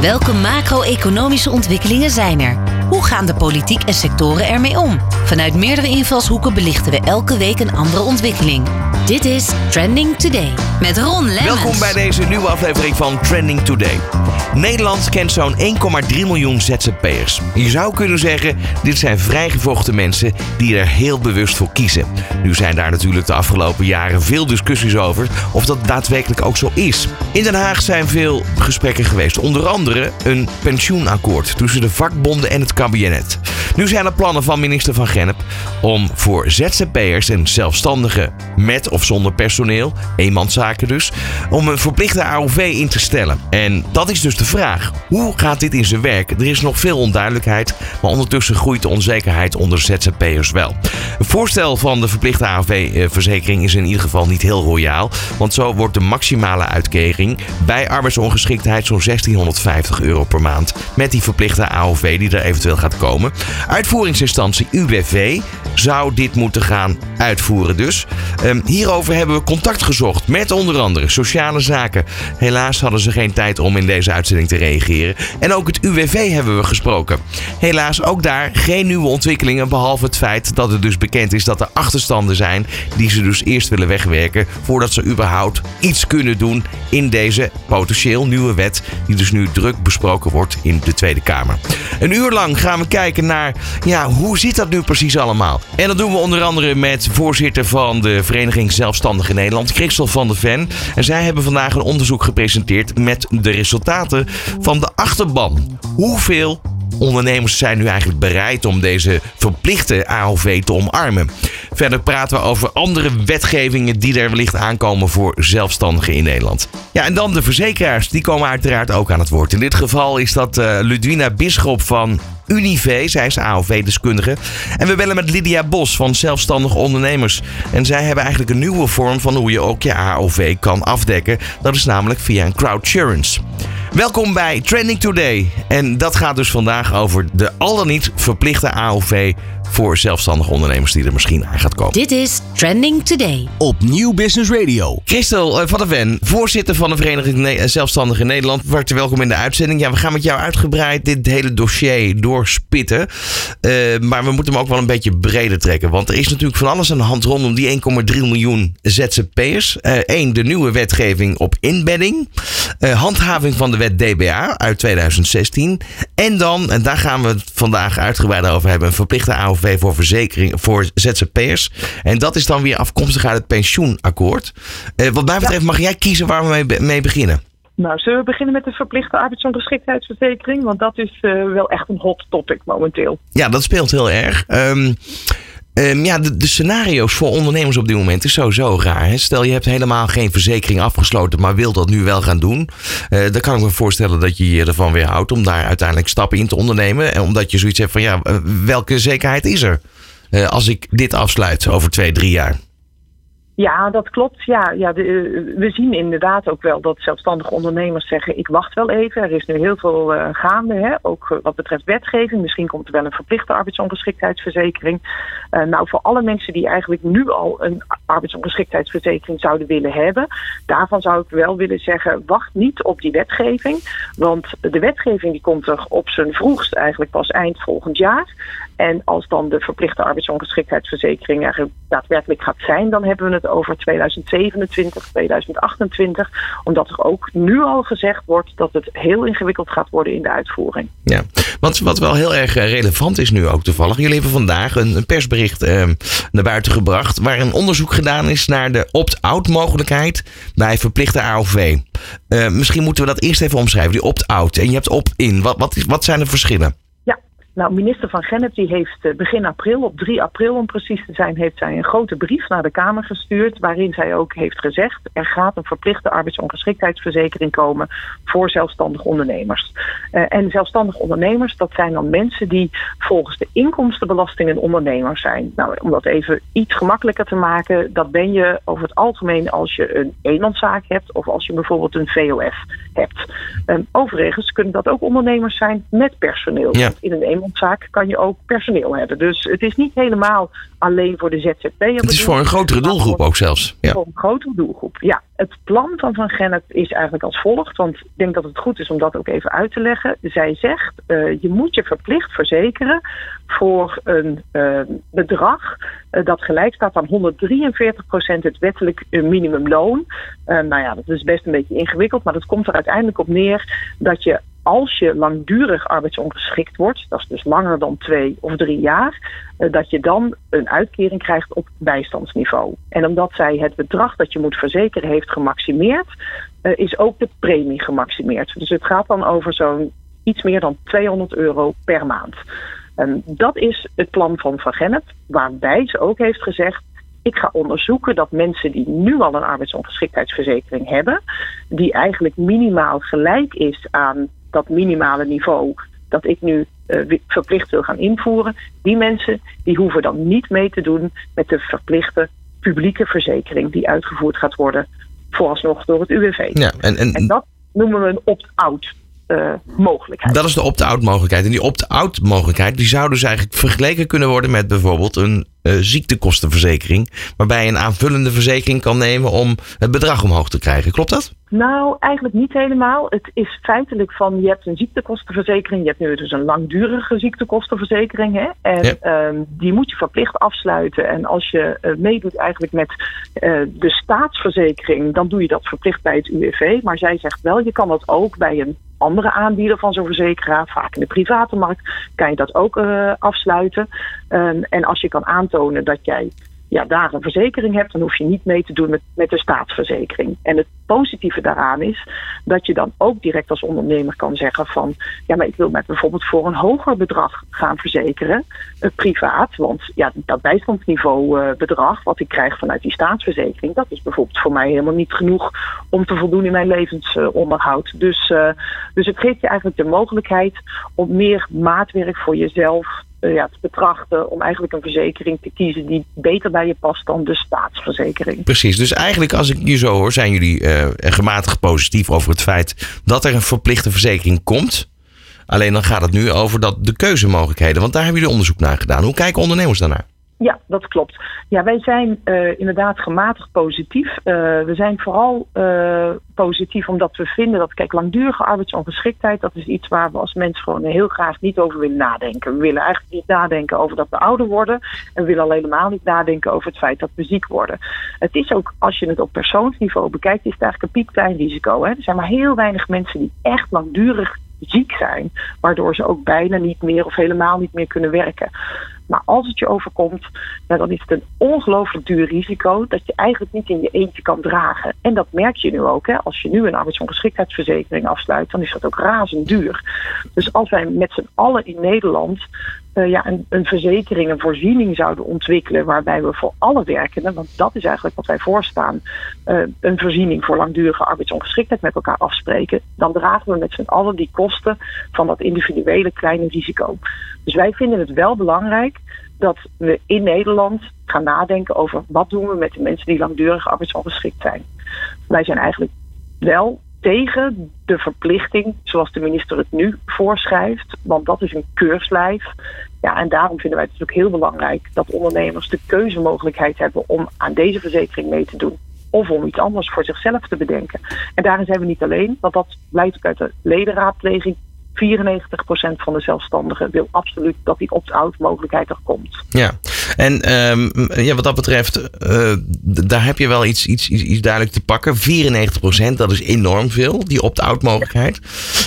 Welke macro-economische ontwikkelingen zijn er? Hoe gaan de politiek en sectoren ermee om? Vanuit meerdere invalshoeken belichten we elke week een andere ontwikkeling. Dit is Trending Today met Ron Lemmens. Welkom bij deze nieuwe aflevering van Trending Today. Nederland kent zo'n 1,3 miljoen ZZP'ers. Je zou kunnen zeggen, dit zijn vrijgevochten mensen die er heel bewust voor kiezen. Nu zijn daar natuurlijk de afgelopen jaren veel discussies over of dat daadwerkelijk ook zo is. In Den Haag zijn veel gesprekken geweest, onder andere een pensioenakkoord tussen de vakbonden en het kabinet. Nu zijn er plannen van minister Van Om voor ZZP'ers en zelfstandigen met of zonder personeel, eenmanszaken dus, om een verplichte AOV in te stellen. En dat is dus de vraag. Hoe gaat dit in zijn werk? Er is nog veel onduidelijkheid, maar ondertussen groeit de onzekerheid onder ZZP'ers wel. Het voorstel van de verplichte AOV-verzekering is in ieder geval niet heel royaal, want zo wordt de maximale uitkering bij arbeidsongeschiktheid zo'n 1650 euro per maand met die verplichte AOV die er eventueel gaat komen. Uitvoeringsinstantie UWV zou dit moeten gaan uitvoeren dus. Um, hierover hebben we contact gezocht met onder andere sociale zaken. Helaas hadden ze geen tijd om in deze uitzending te reageren. En ook het UWV hebben we gesproken. Helaas ook daar geen nieuwe ontwikkelingen behalve het feit dat het dus bekend is dat er achterstanden zijn die ze dus eerst willen wegwerken voordat ze überhaupt iets kunnen doen in deze potentieel nieuwe wet die dus nu druk besproken wordt in de Tweede Kamer. Een uur lang gaan we kijken naar ja, hoe zit dat nu precies allemaal? En dat doen we onder andere met voorzitter van de Vereniging Zelfstandigen Nederland, Christel van der Ven. En zij hebben vandaag een onderzoek gepresenteerd met de resultaten van de achterban. Hoeveel ondernemers zijn nu eigenlijk bereid om deze verplichte AOV te omarmen. Verder praten we over andere wetgevingen die er wellicht aankomen voor zelfstandigen in Nederland. Ja, en dan de verzekeraars, die komen uiteraard ook aan het woord. In dit geval is dat uh, Ludwina Bisschop van Unive. Zij is AOV-deskundige. En we bellen met Lydia Bos van Zelfstandige Ondernemers. En zij hebben eigenlijk een nieuwe vorm van hoe je ook je AOV kan afdekken. Dat is namelijk via een crowdsurance. Welkom bij Trending Today. En dat gaat dus vandaag over de al dan niet verplichte AOV voor zelfstandige ondernemers die er misschien aan gaat komen. Dit is Trending Today. Op Nieuw Business Radio. Christel eh, van der Ven, voorzitter van de Vereniging eh, Zelfstandigen Nederland. Hartelijk welkom in de uitzending. Ja, we gaan met jou uitgebreid dit hele dossier doorspitten. Uh, maar we moeten hem ook wel een beetje breder trekken. Want er is natuurlijk van alles aan de hand rondom die 1,3 miljoen ZZP'ers. Eén, uh, de nieuwe wetgeving op inbedding. handhaving van de wet DBA uit 2016. En dan, en daar gaan we het vandaag uitgebreid over hebben, een verplichte AOV voor verzekering voor ZZP'ers. En dat is dan weer afkomstig uit het pensioenakkoord. Uh, wat mij betreft mag jij kiezen waar we mee, mee beginnen. Nou, zullen we beginnen met de verplichte arbeidsongeschiktheidsverzekering? Want dat is uh, wel echt een hot topic momenteel. Ja, dat speelt heel erg. Um, Um, ja, de, scenario's voor ondernemers op dit moment is sowieso raar. Hè? Stel je hebt helemaal geen verzekering afgesloten, maar wil dat nu wel gaan doen. Uh, dan kan ik me voorstellen dat je je ervan weer houdt om daar uiteindelijk stappen in te ondernemen. En omdat je zoiets hebt van ja, welke zekerheid is er uh, als ik dit afsluit over twee, drie jaar? Ja, dat klopt. Ja, ja de, we zien inderdaad ook wel dat zelfstandige ondernemers zeggen: ik wacht wel even. Er is nu heel veel uh, gaande, hè? ook wat betreft wetgeving. Misschien komt er wel een verplichte arbeidsongeschiktheidsverzekering. Nou, voor alle mensen die eigenlijk nu al een arbeidsongeschiktheidsverzekering zouden willen hebben, daarvan zou ik wel willen zeggen: wacht niet op die wetgeving. Want de wetgeving die komt er op zijn vroegst eigenlijk pas eind volgend jaar. En als dan de verplichte arbeidsongeschiktheidsverzekering er daadwerkelijk gaat zijn, dan hebben we het over 2027, 2028. Omdat er ook nu al gezegd wordt dat het heel ingewikkeld gaat worden in de uitvoering. Ja, wat, wat wel heel erg eh, relevant is nu ook toevallig. Jullie hebben vandaag een, persbericht eh, naar buiten gebracht. waar een onderzoek gedaan is naar de opt-out mogelijkheid bij verplichte AOV. Uh, misschien moeten we dat eerst even omschrijven, die opt-out. En je hebt opt-in. Wat, wat, wat zijn de verschillen? Nou, minister van Gennep die heeft eh, begin april, op 3 april om precies te zijn, heeft zij een grote brief naar de Kamer gestuurd. Waarin zij ook heeft gezegd: er gaat een verplichte arbeidsongeschiktheidsverzekering komen voor zelfstandige ondernemers. Uh, en zelfstandige ondernemers, dat zijn dan mensen die volgens de inkomstenbelasting een ondernemer zijn. Nou, om dat even iets gemakkelijker te maken, dat ben je over het algemeen als je een eenmanszaak hebt of als je bijvoorbeeld een VOF hebt. Um, overigens kunnen dat ook ondernemers zijn met personeel. Ja. In een eenmanszaak kan je ook personeel hebben. Dus het is niet helemaal alleen voor de ZZP'er. Het is voor een grotere doelgroep ook zelfs. Ja. Voor een grotere doelgroep, ja. Het plan van Van Gennep is eigenlijk als volgt. Want ik denk dat het goed is om dat ook even uit te leggen. Zij zegt, uh, je moet je verplicht verzekeren voor een uh, bedrag uh, dat gelijk staat aan 143% het wettelijk minimumloon. nou ja, dat is best een beetje ingewikkeld, maar dat komt er uiteindelijk op neer dat je als je langdurig arbeidsongeschikt wordt, dat is dus langer dan twee of drie jaar, eh, dat je dan een uitkering krijgt op bijstandsniveau. En omdat zij het bedrag dat je moet verzekeren heeft gemaximeerd, eh, is ook de premie gemaximeerd. Dus het gaat dan over zo'n iets meer dan 200 euro per maand. En dat is het plan van Van Gennep, waarbij ze ook heeft gezegd ik ga onderzoeken dat mensen die nu al een arbeidsongeschiktheidsverzekering hebben, die eigenlijk minimaal gelijk is aan dat minimale niveau dat ik nu uh, verplicht wil gaan invoeren, die mensen die hoeven dan niet mee te doen met de verplichte publieke verzekering die uitgevoerd gaat worden, vooralsnog door het UWV. Ja, en, en, en dat noemen we een opt-out. Uh, mogelijkheid. Dat is de opt-out mogelijkheid. En die opt-out mogelijkheid die zou dus eigenlijk vergeleken kunnen worden met bijvoorbeeld een ziektekostenverzekering. Waarbij je een aanvullende verzekering kan nemen om het bedrag omhoog te krijgen. Klopt dat? Nou, eigenlijk niet helemaal. Het is feitelijk van je hebt een ziektekostenverzekering. Je hebt nu dus een langdurige ziektekostenverzekering. Hè? En ja. um, die moet je verplicht afsluiten. En als je uh, meedoet eigenlijk met uh, de staatsverzekering, dan doe je dat verplicht bij het UWV. Maar zij zegt wel, je kan dat ook bij een andere aanbieder van zo'n verzekeraar, vaak in de private markt, kan je dat ook uh, afsluiten. Um, en als je kan aantonen dat jij ja, daar een verzekering hebt, dan hoef je niet mee te doen met, met de staatsverzekering. En het positieve daaraan is dat je dan ook direct als ondernemer kan zeggen van ja, maar ik wil met bijvoorbeeld voor een hoger bedrag gaan verzekeren, uh, privaat. Want ja, dat bijstandsniveau uh, bedrag wat ik krijg vanuit die staatsverzekering, dat is bijvoorbeeld voor mij helemaal niet genoeg om te voldoen in mijn levensonderhoud. Dus, uh, dus het geeft je eigenlijk de mogelijkheid om meer maatwerk voor jezelf ja, te betrachten om eigenlijk een verzekering te kiezen die beter bij je past dan de staatsverzekering. Precies, dus eigenlijk als ik je zo hoor, zijn jullie uh, gematigd positief over het feit dat er een verplichte verzekering komt. Alleen dan gaat het nu over dat de keuzemogelijkheden, want daar hebben jullie onderzoek naar gedaan. Hoe kijken ondernemers daarnaar? Ja, dat klopt. Ja, wij zijn uh, inderdaad gematigd positief. Uh, we zijn vooral uh, positief omdat we vinden dat, kijk, langdurige arbeidsongeschiktheid, dat is iets waar we als mens gewoon heel graag niet over willen nadenken. We willen eigenlijk niet nadenken over dat we ouder worden en we willen al helemaal niet nadenken over het feit dat we ziek worden. Het is ook, als je het op persoonsniveau bekijkt, is het eigenlijk een piepklein risico. Hè? Er zijn maar heel weinig mensen die echt langdurig ziek zijn, waardoor ze ook bijna niet meer of helemaal niet meer kunnen werken. Maar als het je overkomt, dan is het een ongelooflijk duur risico dat je eigenlijk niet in je eentje kan dragen. En dat merk je nu ook. Hè. Als je nu een arbeidsongeschiktheidsverzekering afsluit, dan is dat ook razend duur. Dus als wij met z'n allen in Nederland uh, ja, een, verzekering, een voorziening zouden ontwikkelen waarbij we voor alle werkenden, want dat is eigenlijk wat wij voorstaan, uh, een voorziening voor langdurige arbeidsongeschiktheid met elkaar afspreken, dan dragen we met z'n allen die kosten van dat individuele kleine risico. Dus wij vinden het wel belangrijk dat we in Nederland gaan nadenken over wat doen we met de mensen die langdurig arbeidsongeschikt zijn. Wij zijn eigenlijk wel tegen de verplichting zoals de minister het nu voorschrijft, want dat is een keurslijf. Ja, en daarom vinden wij het dus ook heel belangrijk dat ondernemers de keuzemogelijkheid hebben om aan deze verzekering mee te doen. Of om iets anders voor zichzelf te bedenken. En daarin zijn we niet alleen, want dat blijkt ook uit de ledenraadpleging 94% van de zelfstandigen wil absoluut dat die opt-out mogelijkheid er komt. Ja, en um, ja, wat dat betreft, uh, daar heb je wel iets, iets, iets, iets, duidelijk te pakken. 94%, dat is enorm veel, die opt-out mogelijkheid.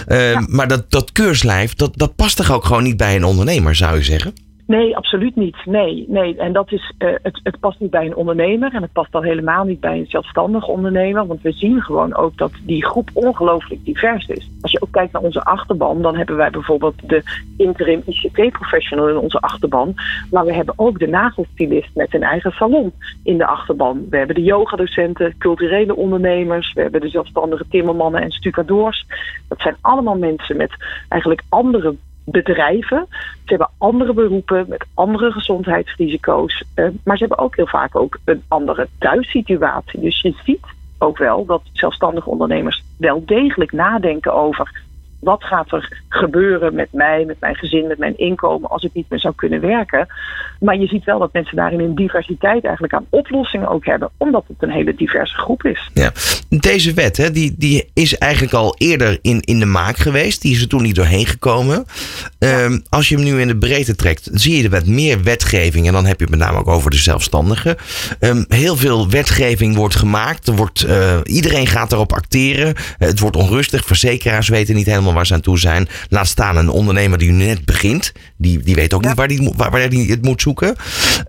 Uh, ja. Maar dat, dat keurslijf, dat, dat past toch ook gewoon niet bij een ondernemer, zou je zeggen? Nee, absoluut niet. Nee, nee. En dat is, uh, het, het past niet bij een ondernemer en het past al helemaal niet bij een zelfstandig ondernemer. Want we zien gewoon ook dat die groep ongelooflijk divers is. Als je ook kijkt naar onze achterban, dan hebben wij bijvoorbeeld de interim ICT-professional in onze achterban. Maar we hebben ook de nagelstylist met een eigen salon in de achterban. We hebben de yogadocenten, culturele ondernemers. We hebben de zelfstandige timmermannen en stucadoors. Dat zijn allemaal mensen met eigenlijk andere bedrijven. Ze hebben andere beroepen met andere gezondheidsrisico's. Uh, maar ze hebben ook heel vaak ook een andere thuissituatie. Dus je ziet ook wel dat zelfstandige ondernemers wel degelijk nadenken over wat gaat er gebeuren met mij, met mijn gezin, met mijn inkomen als ik niet meer zou kunnen werken. Maar je ziet wel dat mensen daarin een diversiteit eigenlijk aan oplossingen ook hebben, omdat het een hele diverse groep is. Ja. Deze wet hè, die, die is eigenlijk al eerder in, in de maak geweest. Die is er toen niet doorheen gekomen. Ehm, als je hem nu in de breedte trekt, zie je er wat meer wetgeving. En dan heb je het met name ook over de zelfstandigen. Ehm, heel veel wetgeving wordt gemaakt. Er wordt, uh, iedereen gaat erop acteren. het wordt onrustig. Verzekeraars weten niet helemaal waar ze aan toe zijn. Laat staan een ondernemer die nu net begint. Die, die weet ook niet waar hij waar, waar die het moet zoeken.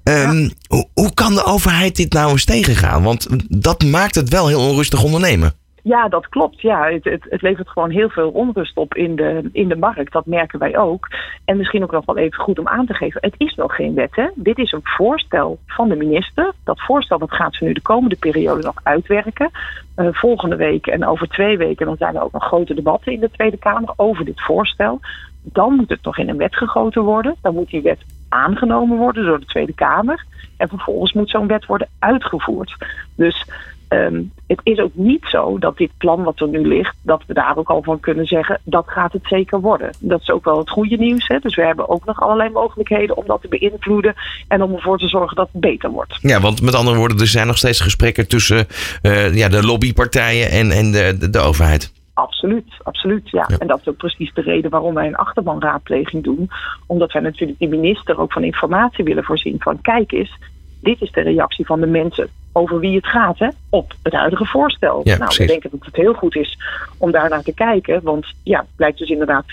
Um, hoe, hoe kan de overheid dit nou eens tegengaan? Want dat maakt het wel heel onrustig ondernemen. Ja, dat klopt. Ja, het, het, het, levert gewoon heel veel onrust op in de, in de markt. Dat merken wij ook. En misschien ook nog wel even goed om aan te geven. Het is nog geen wet. Hè? Dit is een voorstel van de minister. Dat voorstel dat gaat ze nu de komende periode nog uitwerken. Uh, volgende week en over twee weken dan zijn er ook nog grote debatten in de Tweede Kamer over dit voorstel. Dan moet het nog in een wet gegoten worden. Dan moet die wet aangenomen worden door de Tweede Kamer. En vervolgens moet zo'n wet worden uitgevoerd. Dus Um, het is ook niet zo dat dit plan wat er nu ligt, dat we daar ook al van kunnen zeggen, dat gaat het zeker worden. Dat is ook wel het goede nieuws. Hè? Dus we hebben ook nog allerlei mogelijkheden om dat te beïnvloeden en om ervoor te zorgen dat het beter wordt. Ja, want met andere woorden, er zijn nog steeds gesprekken tussen uh, ja, de lobbypartijen en, en de, de, de overheid. Absoluut, absoluut. Ja. ja. En dat is ook precies de reden waarom wij een achterbanraadpleging doen. Omdat wij natuurlijk die minister ook van informatie willen voorzien. Van kijk eens, dit is de reactie van de mensen over wie het gaat hè, op het huidige voorstel. Ja, nou, we denken dat het heel goed is om daar naar te kijken. Want ja, blijkt dus inderdaad 94%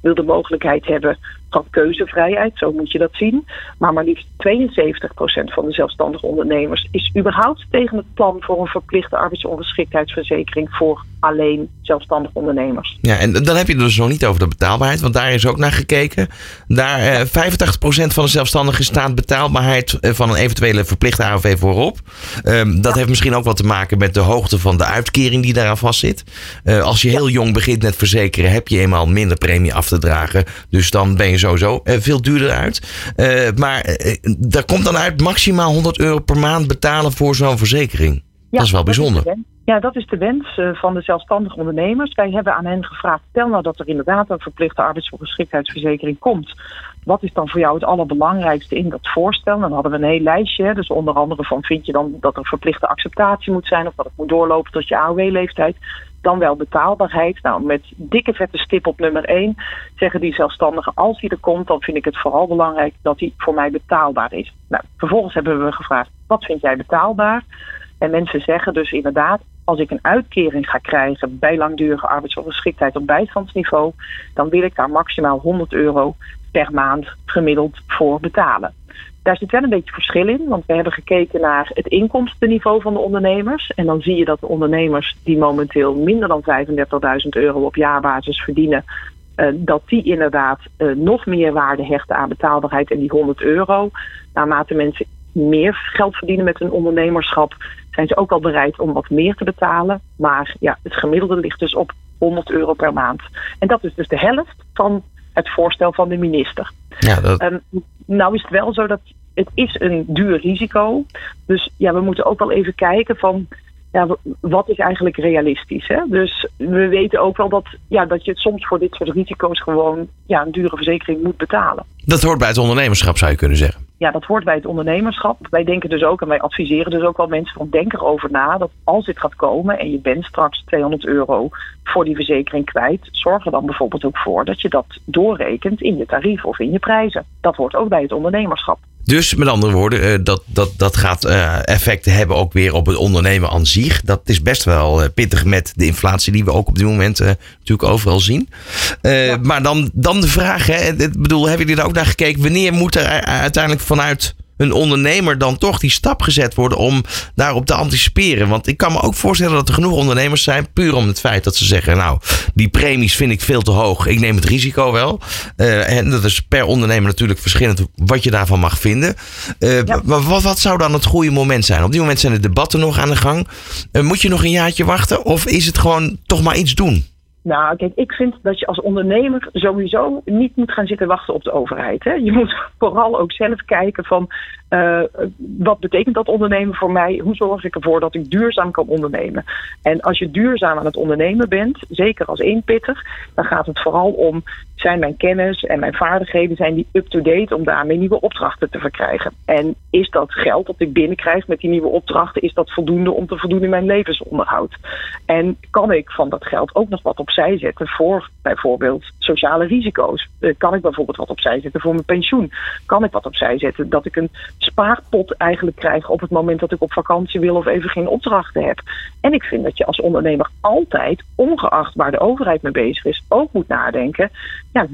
wil de mogelijkheid hebben van keuzevrijheid, zo moet je dat zien. Maar maar liefst 72% van de zelfstandige ondernemers is überhaupt tegen het plan voor een verplichte arbeidsongeschiktheidsverzekering voor alleen zelfstandige ondernemers. Ja, en dan heb je het dus nog niet over de betaalbaarheid, want daar is ook naar gekeken. Daar eh, 85% van de zelfstandigen staat betaalbaarheid eh, van een eventuele verplichte AOV voorop. Um, dat heeft misschien ook wat te maken met de hoogte van de uitkering die daaraan vastzit. Uh, als je heel jong begint met verzekeren, heb je eenmaal minder premie af te dragen. Dus dan ben je sowieso uh, veel duurder uit. Uh, maar daar komt dan uit maximaal 100 euro per maand betalen voor zo'n verzekering. Ja, dat is wel bijzonder. Dat is ja, dat is de wens van de zelfstandige ondernemers. Wij hebben aan hen gevraagd: stel nou dat er inderdaad een verplichte arbeidsongeschiktheidsverzekering komt. Wat is dan voor jou het allerbelangrijkste in dat voorstel? Dan hadden we een heel lijstje. Dus onder andere van vind je dan dat er verplichte acceptatie moet zijn of dat het moet doorlopen tot je AOW-leeftijd dan wel betaalbaarheid. Nou, met dikke vette stip op nummer 1 zeggen die zelfstandigen, als die er komt, dan vind ik het vooral belangrijk dat die voor mij betaalbaar is. Nou, vervolgens hebben we gevraagd, wat vind jij betaalbaar? En mensen zeggen dus inderdaad, als ik een uitkering ga krijgen bij langdurige arbeidsongeschiktheid op bijstandsniveau, dan wil ik daar maximaal 100 euro per maand gemiddeld voor betalen. Daar zit wel een beetje verschil in, want we hebben gekeken naar het inkomstenniveau van de ondernemers. En dan zie je dat de ondernemers die momenteel minder dan 35.000 euro op jaarbasis verdienen, uh, dat die inderdaad uh, nog meer waarde hechten aan betaalbaarheid en die 100 euro. Naarmate mensen meer geld verdienen met hun ondernemerschap, zijn ze ook al bereid om wat meer te betalen. Maar ja, het gemiddelde ligt dus op 100 euro per maand. En dat is dus de helft van het voorstel van de minister. Ja, dat... Um, nou is het wel zo dat het is een duur risico. Dus ja, we moeten ook wel even kijken van ja, wat is eigenlijk realistisch? Hè? Dus we weten ook wel dat, ja, dat je soms voor dit soort risico's gewoon ja, een dure verzekering moet betalen. Dat hoort bij het ondernemerschap, zou je kunnen zeggen. Ja, dat hoort bij het ondernemerschap. Wij denken dus ook en wij adviseren dus ook wel mensen van denk erover na dat als dit gaat komen en je bent straks 200 euro voor die verzekering kwijt, zorg er dan bijvoorbeeld ook voor dat je dat doorrekent in je tarief of in je prijzen. Dat hoort ook bij het ondernemerschap. Dus met andere woorden, uh, dat, dat, dat gaat uh, effecten hebben ook weer op het ondernemen aan zich. Dat is best wel uh, pittig met de inflatie die we ook op dit moment natuurlijk overal zien. Ja. Maar dan, dan de vraag, hè, ik bedoel, hebben jullie er ook naar gekeken? Wanneer moet er uiteindelijk vanuit een ondernemer dan toch die stap gezet worden om daarop te anticiperen? Want ik kan me ook voorstellen dat er genoeg ondernemers zijn, puur om het feit dat ze zeggen: Nou, die premies vind ik veel te hoog, ik neem het risico wel. Uh, en dat is per ondernemer natuurlijk verschillend wat je daarvan mag vinden. Uh, ja. Maar wat, wat, zou dan het goede moment zijn? Op dit moment zijn de debatten nog aan de gang. Uh, moet je nog een jaartje wachten of is het gewoon toch maar iets doen? Nou, kijk, ik vind dat je als ondernemer sowieso niet moet gaan zitten wachten op de overheid. Hè? Je moet vooral ook zelf kijken van uh, wat betekent dat ondernemen voor mij? Hoe zorg ik ervoor dat ik duurzaam kan ondernemen? En als je duurzaam aan het ondernemen bent, zeker als eenpitter, dan gaat het vooral om zijn mijn kennis en mijn vaardigheden zijn die up-to-date om daarmee nieuwe opdrachten te verkrijgen. En is dat geld dat ik binnenkrijg met die nieuwe opdrachten, is dat voldoende om te voldoen in mijn levensonderhoud? En kan ik van dat geld ook nog wat opzij zetten voor bijvoorbeeld sociale risico's? Eh, kan ik bijvoorbeeld wat opzij zetten voor mijn pensioen? Kan ik wat opzij zetten dat ik een spaarpot eigenlijk krijg op het moment dat ik op vakantie wil of even geen opdrachten heb? En ik vind dat je als ondernemer altijd, ongeacht waar de overheid mee bezig is, ook moet nadenken. Ja,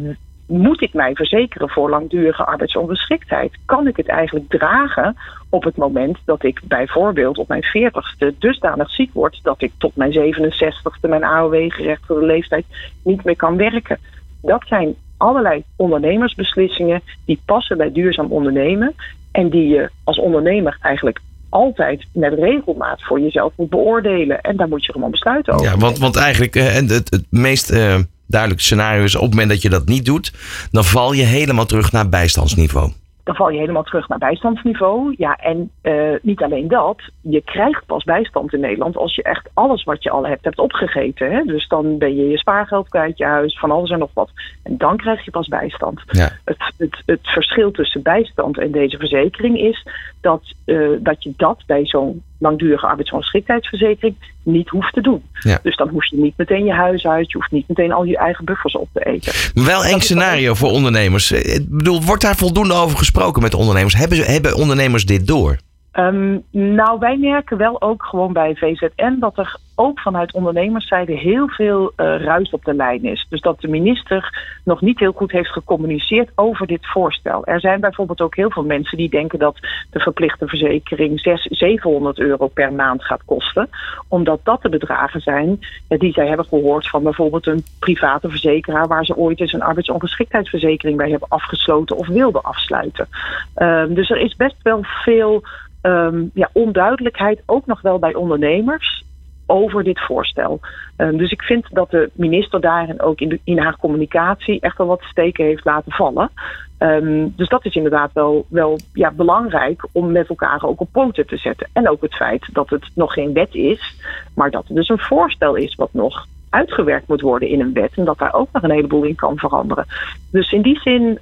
moet ik mij verzekeren voor langdurige arbeidsongeschiktheid? Kan ik het eigenlijk dragen op het moment dat ik bijvoorbeeld op mijn 40ste dusdanig ziek word dat ik tot mijn 67ste, mijn AOW-gerechtigde leeftijd, niet meer kan werken? Dat zijn allerlei ondernemersbeslissingen die passen bij duurzaam ondernemen en die je als ondernemer eigenlijk altijd met regelmaat voor jezelf moet beoordelen. En daar moet je gewoon besluiten over. Ja, want, want eigenlijk uh, het, het meest uh, duidelijke scenario is op het moment dat je dat niet doet, dan val je helemaal terug naar bijstandsniveau dan val je helemaal terug naar bijstandsniveau. Ja, en uh, niet alleen dat, je krijgt pas bijstand in Nederland als je echt alles wat je al hebt, hebt opgegeten. Hè? Dus dan ben je je spaargeld kwijt, je huis, van alles en nog wat. En dan krijg je pas bijstand. Ja. Het, het, het verschil tussen bijstand en deze verzekering is dat, uh, dat je dat bij zo'n langdurige arbeidsongeschiktheidsverzekering niet hoeft te doen. Ja. Dus dan hoef je niet meteen je huis uit, je hoeft niet meteen al je eigen buffers op te eten. Wel een scenario voor ondernemers. Ik bedoel, wordt daar voldoende over gesproken met ondernemers? Hebben, hebben ondernemers dit door? Um, nou, wij merken wel ook gewoon bij VZN dat er ook vanuit ondernemerszijde heel veel uh, ruis op de lijn is. Dus dat de minister nog niet heel goed heeft gecommuniceerd over dit voorstel. Er zijn bijvoorbeeld ook heel veel mensen die denken dat de verplichte verzekering 600, 700 euro per maand gaat kosten. Omdat dat de bedragen zijn die zij hebben gehoord van bijvoorbeeld een private verzekeraar waar ze ooit eens een arbeidsongeschiktheidsverzekering bij hebben afgesloten of wilden afsluiten. Um, dus er is best wel veel um, ja, onduidelijkheid, ook nog wel bij ondernemers over dit voorstel. Um, dus ik vind dat de minister daarin ook in, haar communicatie echt wel wat steken heeft laten vallen. Um, dus dat is inderdaad wel, wel ja, belangrijk om met elkaar ook op poten te zetten. En ook het feit dat het nog geen wet is, maar dat het dus een voorstel is wat nog uitgewerkt moet worden in een wet. En dat daar ook nog een heleboel in kan veranderen. Dus in die zin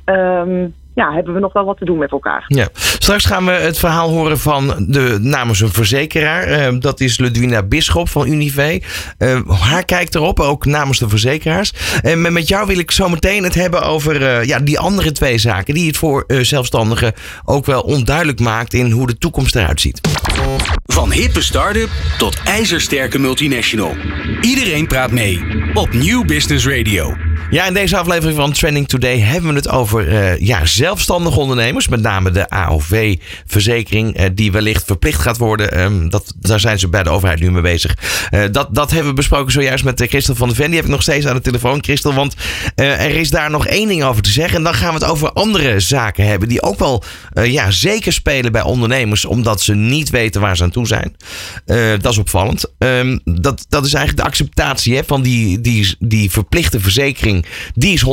ja, hebben we nog wel wat te doen met elkaar. Ja. Straks gaan we het verhaal horen van de, namens een verzekeraar. Uh, dat is Ludwina Bisschop van Unive. Uh, haar kijkt erop, ook namens de verzekeraars. En uh, met jou wil ik zo meteen het hebben over eh, ja, die andere twee zaken... die het voor zelfstandigen ook wel onduidelijk maakt... in hoe de toekomst eruit ziet. Van hippe start-up tot ijzersterke multinational. Iedereen praat mee op New Business Radio. Ja, in deze aflevering van Trending Today hebben we het over uh, ja, zelfstandige ondernemers. Met name de AOV-verzekering, uh, die wellicht verplicht gaat worden. Um, dat, daar zijn ze bij de overheid nu mee bezig. Uh, dat, dat hebben we besproken zojuist met Christel van der Ven. Die heb ik nog steeds aan de telefoon, Christel. Want er is daar nog één ding over te zeggen. En dan gaan we het over andere zaken hebben. Die ook wel ja, zeker spelen bij ondernemers. Omdat ze niet weten waar ze aan toe zijn. dat is opvallend. Um, dat, dat is eigenlijk de acceptatie hè, van die, die, die verplichte verzekering die is 100%.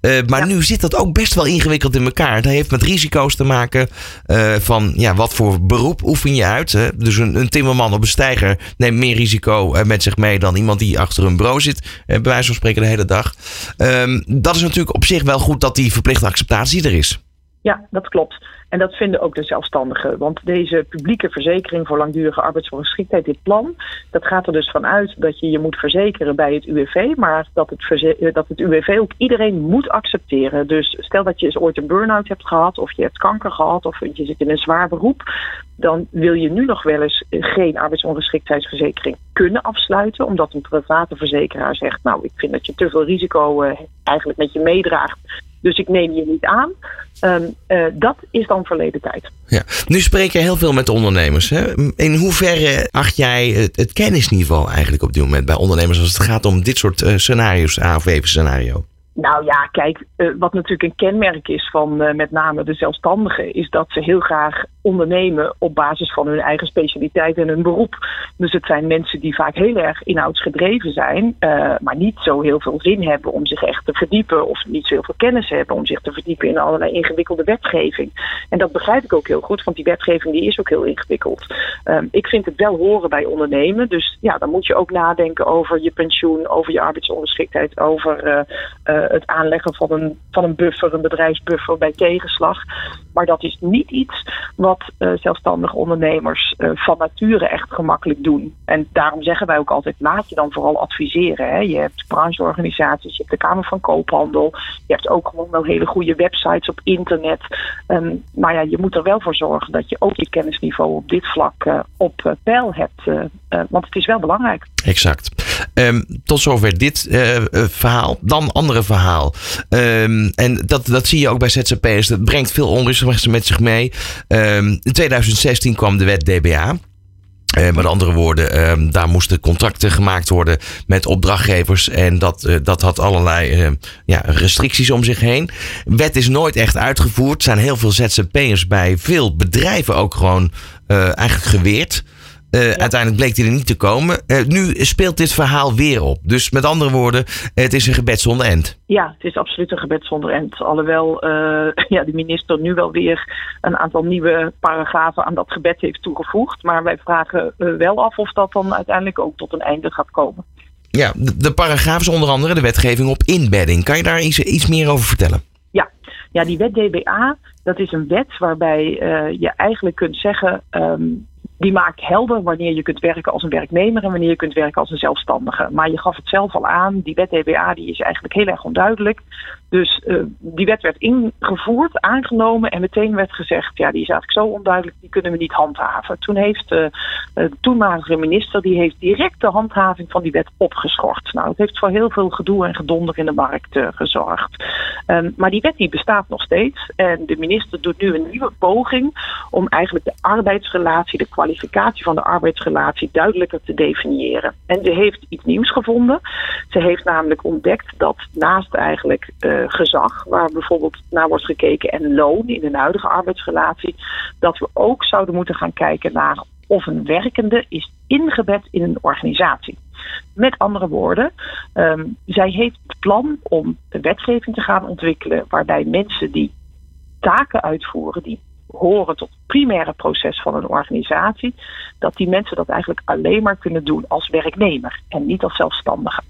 Uh, maar ja. nu zit dat ook best wel ingewikkeld in elkaar. Dat heeft met risico's te maken uh, van ja, wat voor beroep oefen je uit. Hè? Dus een, een, timmerman op een steiger neemt meer risico uh, met zich mee dan iemand die achter een bureau zit. bij wijze van spreken de hele dag. Um, dat is natuurlijk op zich wel goed dat die verplichte acceptatie er is. Ja, dat klopt. En dat vinden ook de zelfstandigen. Want deze publieke verzekering voor langdurige arbeidsongeschiktheid, dit plan, dat gaat er dus vanuit dat je je moet verzekeren bij het UWV, maar dat het, dat het UWV ook iedereen moet accepteren. Dus stel dat je eens ooit een burn-out hebt gehad, of je hebt kanker gehad, of je zit in een zwaar beroep, dan wil je nu nog wel eens geen arbeidsongeschiktheidsverzekering kunnen afsluiten, omdat een private verzekeraar zegt, nou, ik vind dat je te veel risico uh, eigenlijk met je meedraagt. Dus ik neem je niet aan. Um, uh, dat is dan verleden tijd. Ja. Nu spreek je heel veel met ondernemers. Hè? In hoeverre acht jij het, het, kennisniveau eigenlijk op dit moment bij ondernemers als het gaat om dit soort uh, scenario's, AOV-scenario? Nou ja, kijk, uh, wat natuurlijk een kenmerk is van met name de zelfstandigen, is dat ze heel graag ondernemen op basis van hun eigen specialiteit en hun beroep. Dus het zijn mensen die vaak heel erg inhoudsgedreven zijn, uh, maar niet zo heel veel zin hebben om zich echt te verdiepen of niet zo heel veel kennis hebben om zich te verdiepen in allerlei ingewikkelde wetgeving. En dat begrijp ik ook heel goed, want die wetgeving die is ook heel ingewikkeld. Uh, ik vind het wel horen bij ondernemen, dus ja, dan moet je ook nadenken over je pensioen, over je arbeidsongeschiktheid, over uh, het aanleggen van een, van een buffer, een bedrijfsbuffer bij tegenslag. Maar dat is niet iets wat uh, zelfstandige ondernemers uh, van nature echt gemakkelijk doen. En daarom zeggen wij ook altijd: laat je dan vooral adviseren. Hè. Je hebt brancheorganisaties, je hebt de Kamer van Koophandel, je hebt ook gewoon wel hele goede websites op internet. Um, maar ja, je moet er wel voor zorgen dat je ook je kennisniveau op dit vlak uh, op peil hebt. want het is wel belangrijk. Exact. Um, tot zover dit verhaal. Dan andere verhaal. Um, en dat, dat zie je ook bij ZZP'ers. Dat brengt veel onrust met zich mee. In 2016 kwam de wet DBA. Uh, met andere woorden, um, daar moesten contracten gemaakt worden met opdrachtgevers. En dat, uh, dat had allerlei uh, ja, restricties om zich heen. Wet is nooit echt uitgevoerd. Er zijn heel veel ZZP'ers bij veel bedrijven ook gewoon eigenlijk geweerd. Uh, ja. Uiteindelijk bleek die er niet te komen. Uh, nu speelt dit verhaal weer op. Dus met andere woorden, het is een gebed zonder end. Ja, het is absoluut een gebed zonder end. Alhoewel uh, ja, de minister nu wel weer een aantal nieuwe paragrafen aan dat gebed heeft toegevoegd. Maar wij vragen wel af of dat dan uiteindelijk ook tot een einde gaat komen. Ja, de, de paragraaf is onder andere de wetgeving op inbedding. Kan je daar iets, iets meer over vertellen? Ja, ja die wet DBA, dat is een wet waarbij je eigenlijk kunt zeggen. Um, die maakt helder wanneer je kunt werken als een werknemer en wanneer je kunt werken als een zelfstandige. Maar je gaf het zelf al aan, die wet DBA die is eigenlijk heel erg onduidelijk. Dus uh, die wet werd ingevoerd, aangenomen en meteen werd gezegd, ja die is eigenlijk zo onduidelijk, die kunnen we niet handhaven. Toen heeft uh, de toenmalige minister, die heeft direct de handhaving van die wet opgeschort. Nou, het heeft voor heel veel gedoe en gedonder in de markt gezorgd. Um, maar die wet die bestaat nog steeds en de minister doet nu een nieuwe poging om eigenlijk de arbeidsrelatie, de kwalificatie van de arbeidsrelatie duidelijker te definiëren. En ze heeft iets nieuws gevonden. Ze heeft namelijk ontdekt dat naast eigenlijk gezag, waar bijvoorbeeld naar wordt gekeken, en loon in een huidige arbeidsrelatie, dat we ook zouden moeten gaan kijken naar of een werkende is ingebed in een organisatie. Met andere woorden, um, zij heeft het plan om een wetgeving te gaan ontwikkelen waarbij mensen die taken uitvoeren die horen tot het primaire proces van een organisatie, dat die mensen dat eigenlijk alleen maar kunnen doen als werknemer en niet als zelfstandige.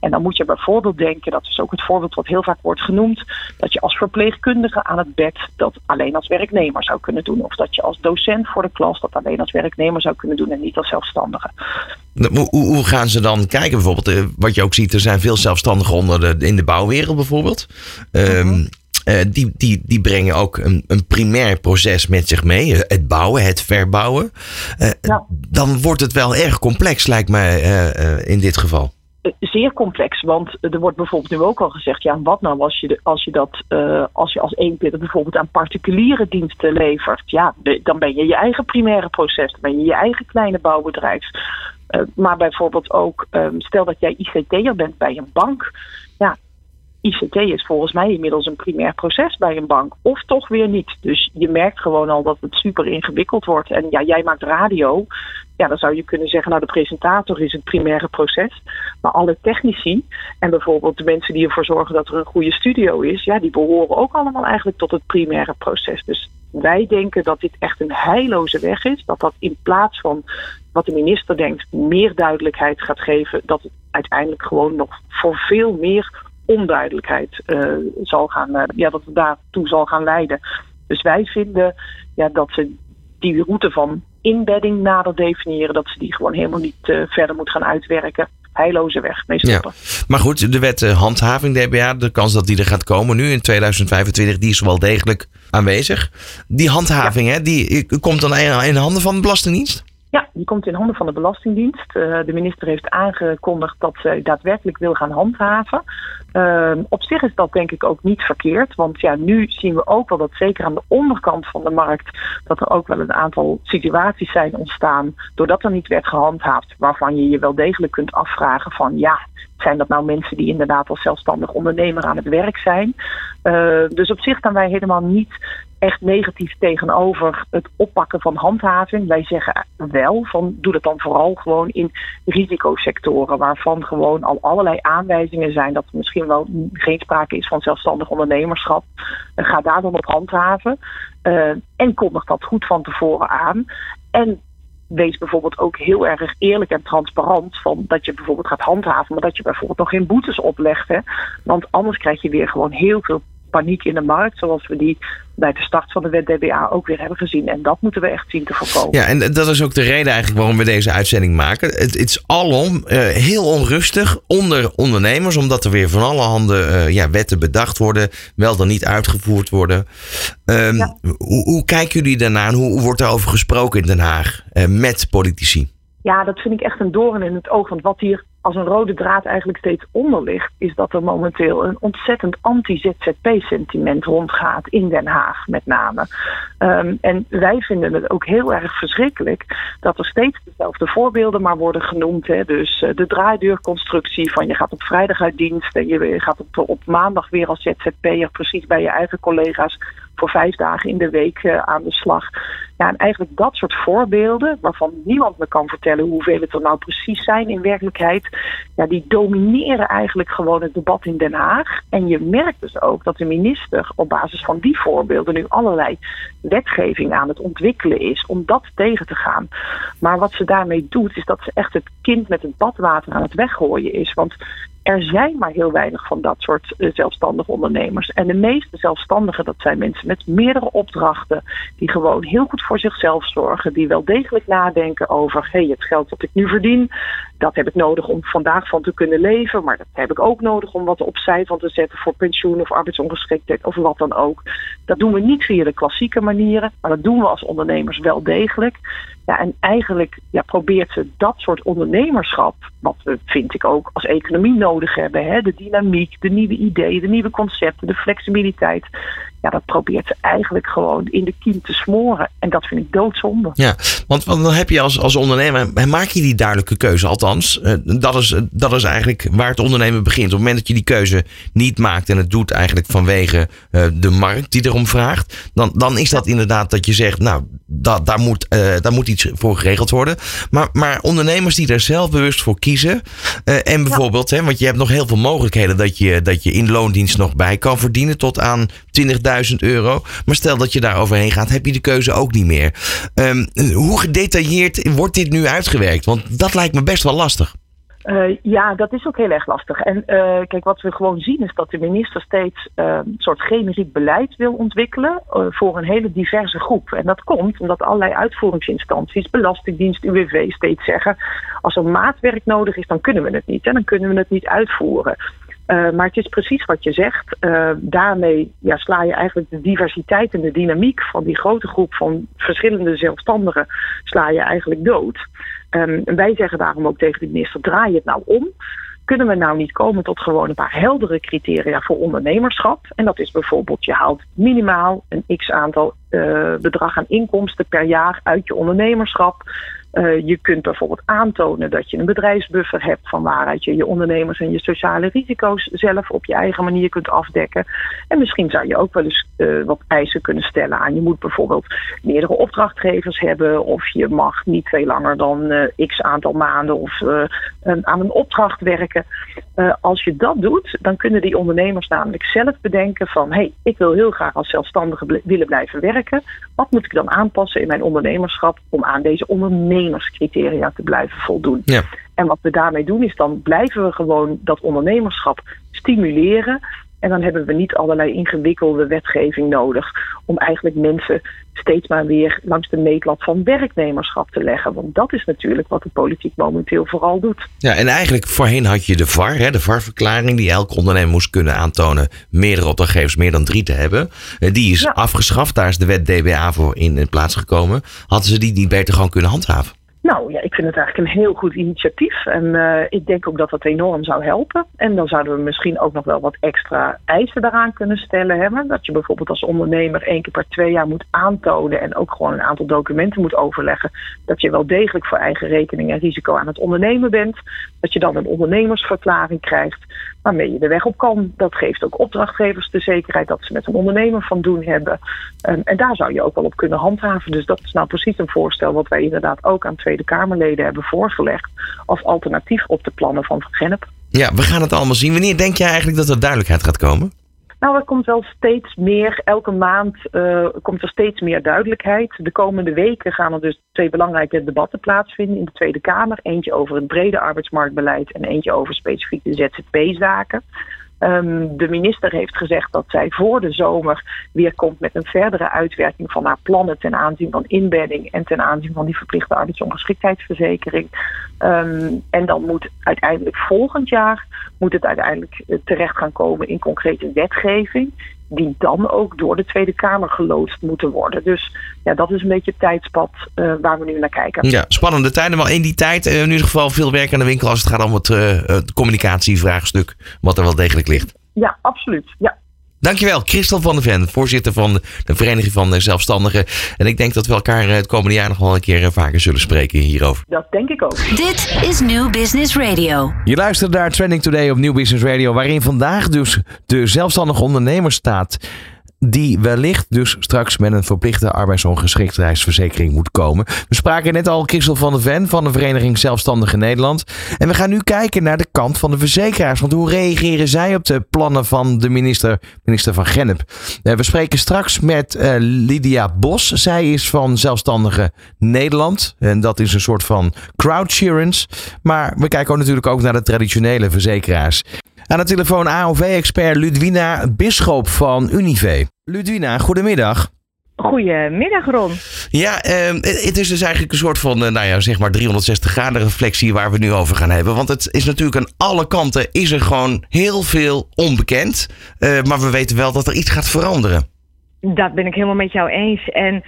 En dan moet je bijvoorbeeld denken, dat is ook het voorbeeld wat heel vaak wordt genoemd, dat je als verpleegkundige aan het bed dat alleen als werknemer zou kunnen doen. Of dat je als docent voor de klas dat alleen als werknemer zou kunnen doen en niet als zelfstandige. Hoe, gaan ze dan kijken? Bijvoorbeeld, wat je ook ziet, er zijn veel zelfstandigen onder de, in de bouwwereld bijvoorbeeld. Um, uh, die, die, die brengen ook een, een primair proces met zich mee. Het bouwen, het verbouwen. Uh, ja. Dan wordt het wel erg complex, lijkt mij uh, in dit geval zeer complex. Want er wordt bijvoorbeeld nu ook al gezegd: ja, wat nou als je, de, als je dat als je als eenpitter bijvoorbeeld aan particuliere diensten levert? Ja, dan ben je je eigen primaire proces, dan ben je je eigen kleine bouwbedrijf. Maar bijvoorbeeld ook, um, stel dat jij ICT'er bent bij een bank. Ja, ICT is volgens mij inmiddels een primair proces bij een bank. Of toch weer niet. Dus je merkt gewoon al dat het super ingewikkeld wordt. En ja, jij maakt radio. Ja, dan zou je kunnen zeggen, nou de presentator is het primaire proces. Maar alle technici en bijvoorbeeld de mensen die ervoor zorgen dat er een goede studio is, ja, die behoren ook allemaal eigenlijk tot het primaire proces. Dus wij denken dat dit echt een heilloze weg is. Dat dat in plaats van wat de minister denkt, meer duidelijkheid gaat geven. Dat het uiteindelijk gewoon nog voor veel meer onduidelijkheid uh, zal gaan, uh, ja, dat het daartoe zal gaan leiden. Dus wij vinden ja, dat ze die route van inbedding nader definiëren, dat ze die gewoon helemaal niet uh, verder moet gaan uitwerken. Heilloze weg mee stoppen. Ja. Maar goed, de wet handhaving DBA, de kans dat die er gaat komen nu in 2025, die is wel degelijk aanwezig. Die handhaving, ja. hè, die komt dan in handen van de Belastingdienst? Ja, die komt in handen van de Belastingdienst. Uh, de minister heeft aangekondigd dat zij daadwerkelijk wil gaan handhaven. Uh, op zich is dat denk ik ook niet verkeerd. Want ja, nu zien we ook wel dat zeker aan de onderkant van de markt... dat er ook wel een aantal situaties zijn ontstaan... doordat er niet werd gehandhaafd... waarvan je je wel degelijk kunt afvragen van... ja, zijn dat nou mensen die inderdaad als zelfstandig ondernemer aan het werk zijn? Uh, dus op zich staan wij helemaal niet echt negatief tegenover het oppakken van handhaving. Wij zeggen wel van doe dat dan vooral gewoon in risicosectoren waarvan gewoon al allerlei aanwijzingen zijn dat er misschien wel geen sprake is van zelfstandig ondernemerschap. Ga daar dan op handhaven uh, en kondig dat goed van tevoren aan. En wees bijvoorbeeld ook heel erg eerlijk en transparant van dat je bijvoorbeeld gaat handhaven, maar dat je bijvoorbeeld nog geen boetes oplegt. Hè? Want anders krijg je weer gewoon heel veel paniek in de markt, zoals we die bij de start van de wet DBA ook weer hebben gezien. En dat moeten we echt zien te voorkomen. Ja, en dat is ook de reden eigenlijk waarom we deze uitzending maken. Het, is alom uh, heel onrustig onder ondernemers, omdat er weer van alle handen uh, ja, wetten bedacht worden, wel dan niet uitgevoerd worden. Um, hoe, hoe, kijken jullie daarna en hoe, hoe wordt daarover gesproken in Den Haag uh, met politici? Ja, dat vind ik echt een doorn in het oog. Want wat hier als een rode draad eigenlijk steeds onder ligt, is dat er momenteel een ontzettend anti-ZZP-sentiment rondgaat in Den Haag, met name. Ehm, en wij vinden het ook heel erg verschrikkelijk dat er steeds dezelfde voorbeelden maar worden genoemd. Hè. Dus uh, de draaideurconstructie van je gaat op vrijdag uit dienst en je gaat op, op maandag weer als ZZP'er precies bij je eigen collega's voor vijf dagen in de week uh, aan de slag. Ja, en eigenlijk dat soort voorbeelden, waarvan niemand me kan vertellen hoeveel het er nou precies zijn in werkelijkheid, ja, die domineren eigenlijk gewoon het debat in Den Haag. En je merkt dus ook dat de minister op basis van die voorbeelden nu allerlei wetgeving aan het ontwikkelen is om dat tegen te gaan. Maar wat ze daarmee doet, is dat ze echt het kind met het badwater aan het weggooien is. Want er zijn maar heel weinig van dat soort uh, zelfstandige ondernemers. En de meeste zelfstandigen, dat zijn mensen met meerdere opdrachten, die gewoon heel goed voor zichzelf zorgen, die wel degelijk nadenken over: hé, hey, het geld dat ik nu verdien, dat heb ik nodig om vandaag van te kunnen leven, maar dat heb ik ook nodig om wat opzij van te zetten voor pensioen of arbeidsongeschiktheid of wat dan ook. Dat doen we niet via de klassieke manieren, maar dat doen we als ondernemers wel degelijk. Ja, en eigenlijk ja, probeert ze dat soort ondernemerschap, wat we, vind ik ook, als economie nodig hebben. Hè? De dynamiek, de nieuwe ideeën, de nieuwe concepten, de flexibiliteit ja, dat probeert ze eigenlijk gewoon in de kiem te smoren. En dat vind ik doodzonde. Ja, want, want dan heb je als, als ondernemer, maak je die duidelijke keuze. Althans, eh, dat is, dat is eigenlijk waar het ondernemen begint. Op het moment dat je die keuze niet maakt en het doet eigenlijk vanwege uh, de markt die erom vraagt, dan, dan is dat inderdaad dat je zegt, nou, dat, daar, moet, uh, daar moet iets voor geregeld worden. Maar, maar ondernemers die er zelf bewust voor kiezen, en bijvoorbeeld, hè, want je hebt nog heel veel mogelijkheden dat je, dat je in loondienst nog bij kan verdienen tot aan 20.000 euro. Maar stel dat je daar overheen gaat, heb je de keuze ook niet meer. Um, hoe gedetailleerd wordt dit nu uitgewerkt? Want dat lijkt me best wel lastig. Uh, ja, dat is ook heel erg lastig. En uh, kijk, wat we gewoon zien is dat de minister steeds een soort generiek beleid wil ontwikkelen voor een hele diverse groep. En dat komt omdat allerlei uitvoeringsinstanties, Belastingdienst, UWV, steeds zeggen: als er maatwerk nodig is, dan kunnen we het niet. En dan kunnen we het niet uitvoeren. Uh, maar het is precies wat je zegt. Uh, daarmee ja, sla je eigenlijk de diversiteit en de dynamiek van die grote groep van verschillende zelfstandigen sla je eigenlijk dood. Um, en wij zeggen daarom ook tegen de minister: draai het nou om. Kunnen we nou niet komen tot gewoon een paar heldere criteria voor ondernemerschap? En dat is bijvoorbeeld: je haalt minimaal een x aantal uh, bedrag aan inkomsten per jaar uit je ondernemerschap. Uh, je kunt bijvoorbeeld aantonen dat je een bedrijfsbuffer hebt van waaruit je je ondernemers en je sociale risico's zelf op je eigen manier kunt afdekken. En misschien zou je ook wel eens uh, wat eisen kunnen stellen aan. Je moet bijvoorbeeld meerdere opdrachtgevers hebben of je mag niet veel langer dan uh, x aantal maanden of een, aan een opdracht werken. als je dat doet, dan kunnen die ondernemers namelijk zelf bedenken van hé, hey, ik wil heel graag als zelfstandige willen blijven werken. Wat moet ik dan aanpassen in mijn ondernemerschap om aan deze ondernemers ondernemerscriteria te blijven voldoen. Ja. En wat we daarmee doen is dan blijven we gewoon dat ondernemerschap stimuleren. En dan hebben we niet allerlei ingewikkelde wetgeving nodig om eigenlijk mensen steeds maar weer langs de meetlat van werknemerschap te leggen. Want dat is natuurlijk wat de politiek momenteel vooral doet. Ja, en eigenlijk voorheen had je de VAR, hè, de VAR-verklaring, die elk ondernemer moest kunnen aantonen meerdere opdrachtgevers meer dan drie te hebben. Eh, die is afgeschaft, daar is de wet DBA voor in plaats gekomen. Hadden ze die niet beter gewoon kunnen handhaven? Nou ja, ik vind het eigenlijk een heel goed initiatief. En uh, ik denk ook dat dat enorm zou helpen. En dan zouden we misschien ook nog wel wat extra eisen daaraan kunnen stellen. Hebben. Dat je bijvoorbeeld als ondernemer één keer per twee jaar moet aantonen. En ook gewoon een aantal documenten moet overleggen. Dat je wel degelijk voor eigen rekening en risico aan het ondernemen bent. Dat je dan een ondernemersverklaring krijgt waarmee je de weg op kan. Dat geeft ook opdrachtgevers de zekerheid dat ze met een ondernemer van doen hebben. Um, en daar zou je ook wel op kunnen handhaven. Dus dat is nou precies een voorstel wat wij inderdaad ook aan Tweede Kamerleden hebben voorgelegd. Als alternatief op de plannen van Van. Ja, we gaan het allemaal zien. Wanneer denk jij eigenlijk dat er duidelijkheid gaat komen? Nou, er komt wel steeds meer. Elke maand uh, komt er steeds meer duidelijkheid. De komende weken gaan er dus twee belangrijke debatten plaatsvinden in de Tweede Kamer. Eentje over het brede arbeidsmarktbeleid en eentje over specifieke ZZP-zaken. Um, de minister heeft gezegd dat zij voor de zomer weer komt met een verdere uitwerking van haar plannen ten aanzien van inbedding en ten aanzien van die verplichte arbeidsongeschiktheidsverzekering. Um, en dan moet uiteindelijk volgend jaar moet het uiteindelijk eh, terecht gaan komen in concrete wetgeving die dan ook door de Tweede Kamer geloodst moeten worden. Dus ja, dat is een beetje het tijdspad uh, waar we nu naar kijken. Ja, spannende tijden, maar in die tijd uh, in ieder geval veel werk aan de winkel als het gaat om het, uh, het communicatievraagstuk, wat er wel degelijk ligt. Ja, absoluut. Ja. Dankjewel, Christel van der Ven, voorzitter van de Vereniging van Zelfstandigen. En ik denk dat we elkaar het komende jaar nog wel een keer vaker zullen spreken hierover. Dat denk ik ook. Dit is New Business Radio. Je luistert naar Trending Today op New Business Radio, waarin vandaag dus de zelfstandige ondernemer staat die wellicht dus straks met een verplichte arbeidsongeschiktheidsverzekering moet komen. We spraken net al Christel van der Ven van de Vereniging Zelfstandige Nederland. En we gaan nu kijken naar de kant van de verzekeraars. Want hoe reageren zij op de plannen van de minister, minister van Gennep? Eh, we spreken straks met uh, Lydia Bos. Zij is van Zelfstandige Nederland. En dat is een soort van crowdsurance. Maar we kijken ook natuurlijk ook naar de traditionele verzekeraars. Aan de telefoon AOV-expert Ludwina Bisschop van Unive. Ludwina, goedemiddag. Goedemiddag Ron. Ja, uh, het is dus eigenlijk een soort van, uh, nou ja, zeg maar 360 graden reflectie waar we nu over gaan hebben. Want het is natuurlijk aan alle kanten, is er gewoon heel veel onbekend. Uh, maar we weten wel dat er iets gaat veranderen. Dat ben ik helemaal met jou eens. En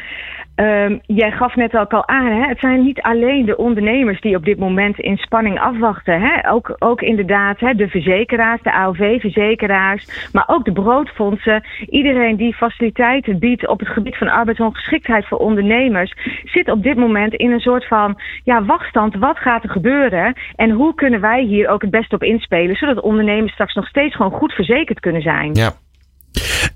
Um, jij gaf net ook al aan, hè? het zijn niet alleen de ondernemers die op dit moment in spanning afwachten. Hè? Ook, ook inderdaad hè, de verzekeraars, de AOV-verzekeraars, maar ook de broodfondsen. Iedereen die faciliteiten biedt op het gebied van arbeidsongeschiktheid voor ondernemers, zit op dit moment in een soort van ja, wachtstand. Wat gaat er gebeuren en hoe kunnen wij hier ook het beste op inspelen, zodat ondernemers straks nog steeds gewoon goed verzekerd kunnen zijn? Ja.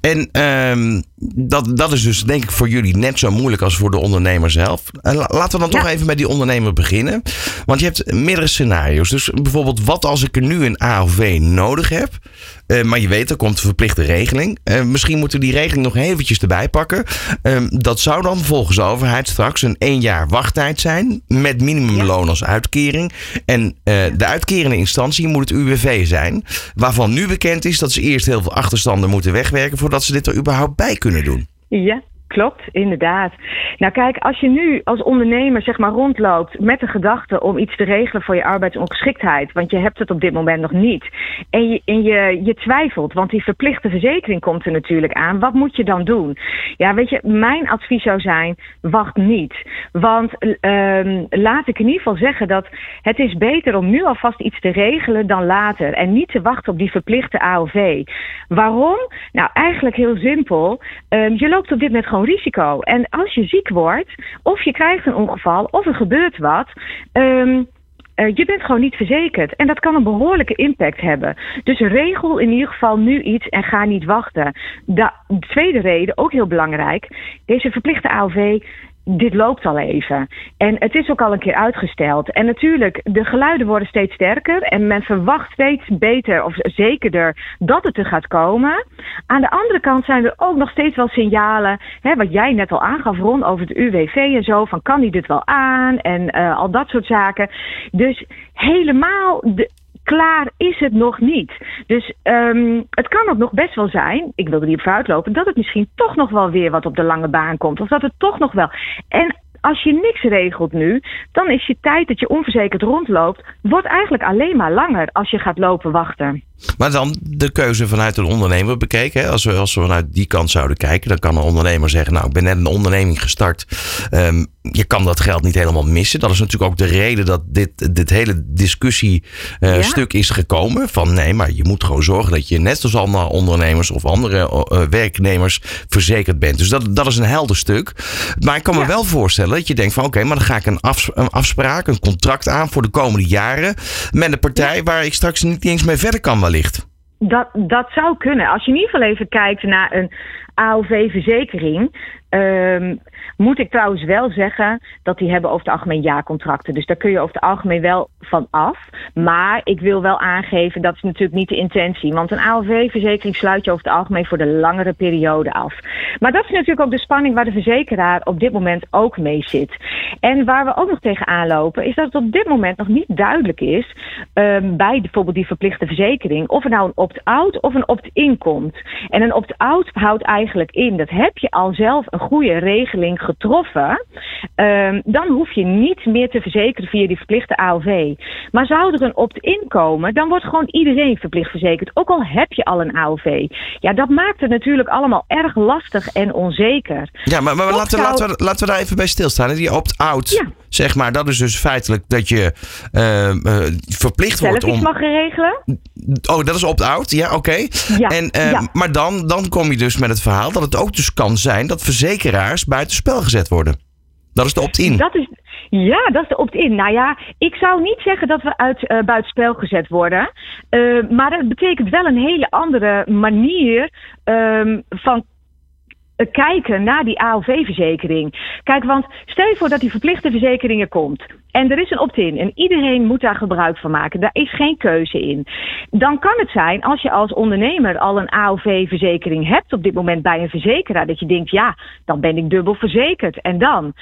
En um, dat, dat is dus denk ik voor jullie net zo moeilijk als voor de ondernemer zelf. En laten we dan toch even met die ondernemer beginnen. Want je hebt meerdere scenario's. Dus bijvoorbeeld, wat als ik er nu een AOV nodig heb? Uh, maar je weet, er komt een verplichte regeling. Uh, misschien moeten we die regeling nog eventjes erbij pakken. Uh, dat zou dan volgens de overheid straks een één jaar wachttijd zijn. Met minimumloon als uitkering. En de uitkerende instantie moet het UWV zijn. Waarvan nu bekend is dat ze eerst heel veel achterstanden moeten wegwerken. voordat ze dit er überhaupt bij kunnen doen. Ja, Klopt, inderdaad. Nou kijk, als je nu als ondernemer zeg maar rondloopt met de gedachte om iets te regelen voor je arbeidsongeschiktheid, want je hebt het op dit moment nog niet, en je, je, je twijfelt, want die verplichte verzekering komt er natuurlijk aan, wat moet je dan doen? Ja, weet je, mijn advies zou zijn, wacht niet. Want um, laat ik in ieder geval zeggen dat het is beter om nu alvast iets te regelen dan later en niet te wachten op die verplichte AOV. Waarom? Nou, eigenlijk heel simpel. Um, je loopt op dit moment gewoon risico. En als je ziek wordt, of je krijgt een ongeval, of er gebeurt wat. Um, uh, je bent gewoon niet verzekerd. En dat kan een behoorlijke impact hebben. Dus regel in ieder geval nu iets en ga niet wachten. De tweede reden, ook heel belangrijk. Deze verplichte AOV dit loopt al even. En het is ook al een keer uitgesteld. En natuurlijk, de geluiden worden steeds sterker en men verwacht steeds beter of zekerder dat het er gaat komen. Aan de andere kant zijn er ook nog steeds wel signalen, hè, wat jij net al aangaf, rond over het UWV en zo, van kan hij dit wel aan en uh, al dat soort zaken. Dus helemaal de, klaar is het nog niet. Dus um, het kan ook nog best wel zijn, ik wil er niet op vooruitlopen, dat het misschien toch nog wel weer wat op de lange baan komt. Of dat het toch nog wel. En als je niks regelt nu, dan is je tijd dat je onverzekerd rondloopt, wordt eigenlijk alleen maar langer als je gaat lopen wachten. Maar dan de keuze vanuit een ondernemer bekeken. Hè? Als, we, als we vanuit die kant zouden kijken, dan kan een ondernemer zeggen: Nou, ik ben net een onderneming gestart. Ehm, je kan dat geld niet helemaal missen. Dat is natuurlijk ook de reden dat dit, dit hele discussiestuk uh, is gekomen. Van nee, maar je moet gewoon zorgen dat je net als andere ondernemers of andere uh, werknemers verzekerd bent. Dus dat, dat is een helder stuk. Maar ik kan me wel voorstellen dat je denkt: van oké, maar dan ga ik een, af, een, afspraak, een contract aan voor de komende jaren. Met een partij waar ik straks niet eens mee verder kan, wellicht. Dat, dat zou kunnen. Als je in ieder geval even kijkt naar een AOV-verzekering. Moet ik trouwens wel zeggen dat die hebben over het algemeen jaarcontracten. Dus daar kun je over het algemeen wel van af. Maar ik wil wel aangeven, dat is natuurlijk niet de intentie. Want een AOV-verzekering sluit je over het algemeen voor de langere periode af. Maar dat is natuurlijk ook de spanning waar de verzekeraar op dit moment ook mee zit. En waar we ook nog tegenaan lopen, is dat het op dit moment nog niet duidelijk is um, bij bijvoorbeeld die verplichte verzekering of er nou een opt-out of een opt-in komt. En een opt-out houdt eigenlijk in dat heb je al zelf een goede regeling getroffen, um, dan hoef je niet meer te verzekeren via die verplichte AOV. Maar zou er een opt-in komen, dan wordt gewoon iedereen verplicht verzekerd, ook al heb je al een AOV. Ja, dat maakt het natuurlijk allemaal erg lastig en onzeker. Ja, maar, maar laten, zou... laten, we, laten we daar even bij stilstaan. Die opt-out, ja. zeg maar, dat is dus feitelijk dat je uh, uh, verplicht Zelf wordt om... mag regelen? Oh, dat is opt-out, ja, oké. Okay. Ja, en, uh, ja. Maar dan, dan kom je dus met het verhaal dat het ook dus kan zijn dat verzekeraars buitenspel gezet worden. Dat is de opt-in. Dat is, ja, dat is de opt-in. Nou ja, ik zou niet zeggen dat we uit uh, buitenspel gezet worden. Uh, maar dat betekent wel een hele andere manier um, van kijken naar die AOV-verzekering. Kijk, want stel je voor dat die verplichte verzekeringen komt. En er is een opt-in en iedereen moet daar gebruik van maken. Daar is geen keuze in. Dan kan het zijn, als je als ondernemer al een AOV-verzekering hebt op dit moment bij een verzekeraar, dat je denkt, ja, dan ben ik dubbel verzekerd. En dan?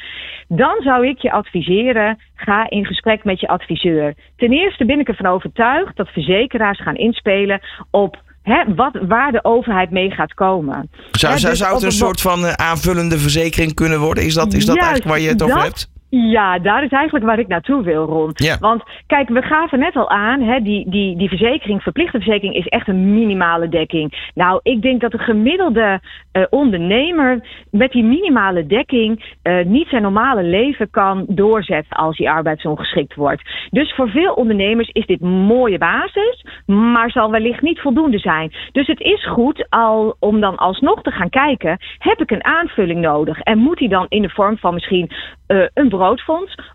Dan zou ik je adviseren, ga in gesprek met je adviseur. Ten eerste ben ik ervan overtuigd dat verzekeraars gaan inspelen op Hè, wat, waar de overheid mee gaat komen. Zou, Hè, zou, dus zou het een soort van uh, aanvullende verzekering kunnen worden? Is dat, is dat Juist, eigenlijk waar je het over dat, hebt? Ja, daar is eigenlijk waar ik naartoe wil, Ron. Ja. Want kijk, we gaven net al aan, hè, die, die, die verzekering, verplichte verzekering, is echt een minimale dekking. Nou, ik denk dat de gemiddelde uh, ondernemer met die minimale dekking uh, niet zijn normale leven kan doorzetten als hij arbeidsongeschikt wordt. Dus voor veel ondernemers is dit een mooie basis, maar zal wellicht niet voldoende zijn. Dus het is goed al, om dan alsnog te gaan kijken, heb ik een aanvulling nodig? En moet die dan in de vorm van misschien uh, een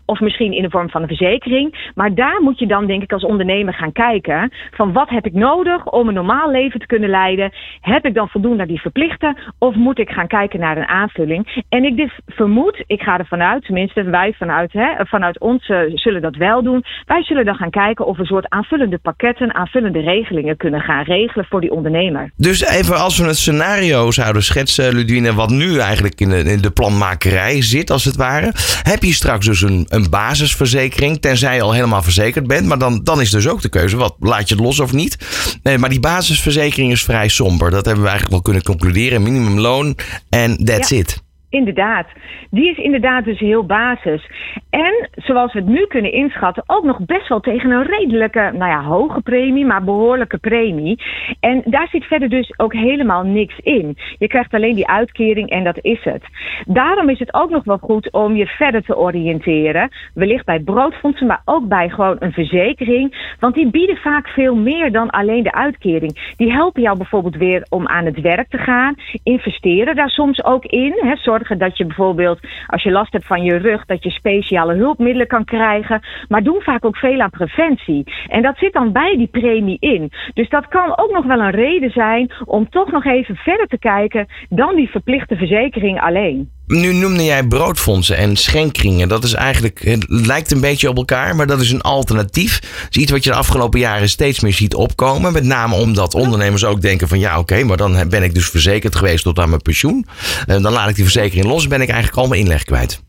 of misschien in de vorm van een verzekering. Maar daar moet je dan denk ik als ondernemer gaan kijken van wat heb ik nodig om een normaal leven te kunnen leiden? Heb ik dan voldoende naar die verplichten of moet ik gaan kijken naar een aanvulling? En ik dit vermoed, ik ga ervan uit, tenminste wij vanuit, hè, vanuit ons uh, zullen dat wel doen. Wij zullen dan gaan kijken of we een soort aanvullende pakketten, aanvullende regelingen kunnen gaan regelen voor die ondernemer. Dus even als we het scenario zouden schetsen, Ludwine, wat nu eigenlijk in de, in de planmakerij zit als het ware. Heb je straks dus een, een basisverzekering, tenzij je al helemaal verzekerd bent. Maar dan, dan is dus ook de keuze, wat, laat je het los of niet? Nee, maar die basisverzekering is vrij somber. Dat hebben we eigenlijk wel kunnen concluderen. Minimumloon en that's Ja. it. Inderdaad. Die is inderdaad dus heel basis. En zoals we het nu kunnen inschatten, ook nog best wel tegen een redelijke, nou ja, hoge premie, maar behoorlijke premie. En daar zit verder dus ook helemaal niks in. Je krijgt alleen die uitkering en dat is het. Daarom is het ook nog wel goed om je verder te oriënteren. Wellicht bij broodfondsen, maar ook bij gewoon een verzekering. Want die bieden vaak veel meer dan alleen de uitkering. Die helpen jou bijvoorbeeld weer om aan het werk te gaan. Investeren daar soms ook in. Hè. Dat je bijvoorbeeld, als je last hebt van je rug, dat je speciale hulpmiddelen kan krijgen. Maar doen vaak ook veel aan preventie. En dat zit dan bij die premie in. Dus dat kan ook nog wel een reden zijn om toch nog even verder te kijken dan die verplichte verzekering alleen. Nu noemde jij broodfondsen en schenkringen. Dat is eigenlijk, het lijkt een beetje op elkaar, maar dat is een alternatief. Dat is iets wat je de afgelopen jaren steeds meer ziet opkomen. Met name omdat ondernemers ook denken van ja oké, maar dan ben ik dus verzekerd geweest tot aan mijn pensioen. En dan laat ik die verzekering los, ben ik eigenlijk al mijn inleg kwijt.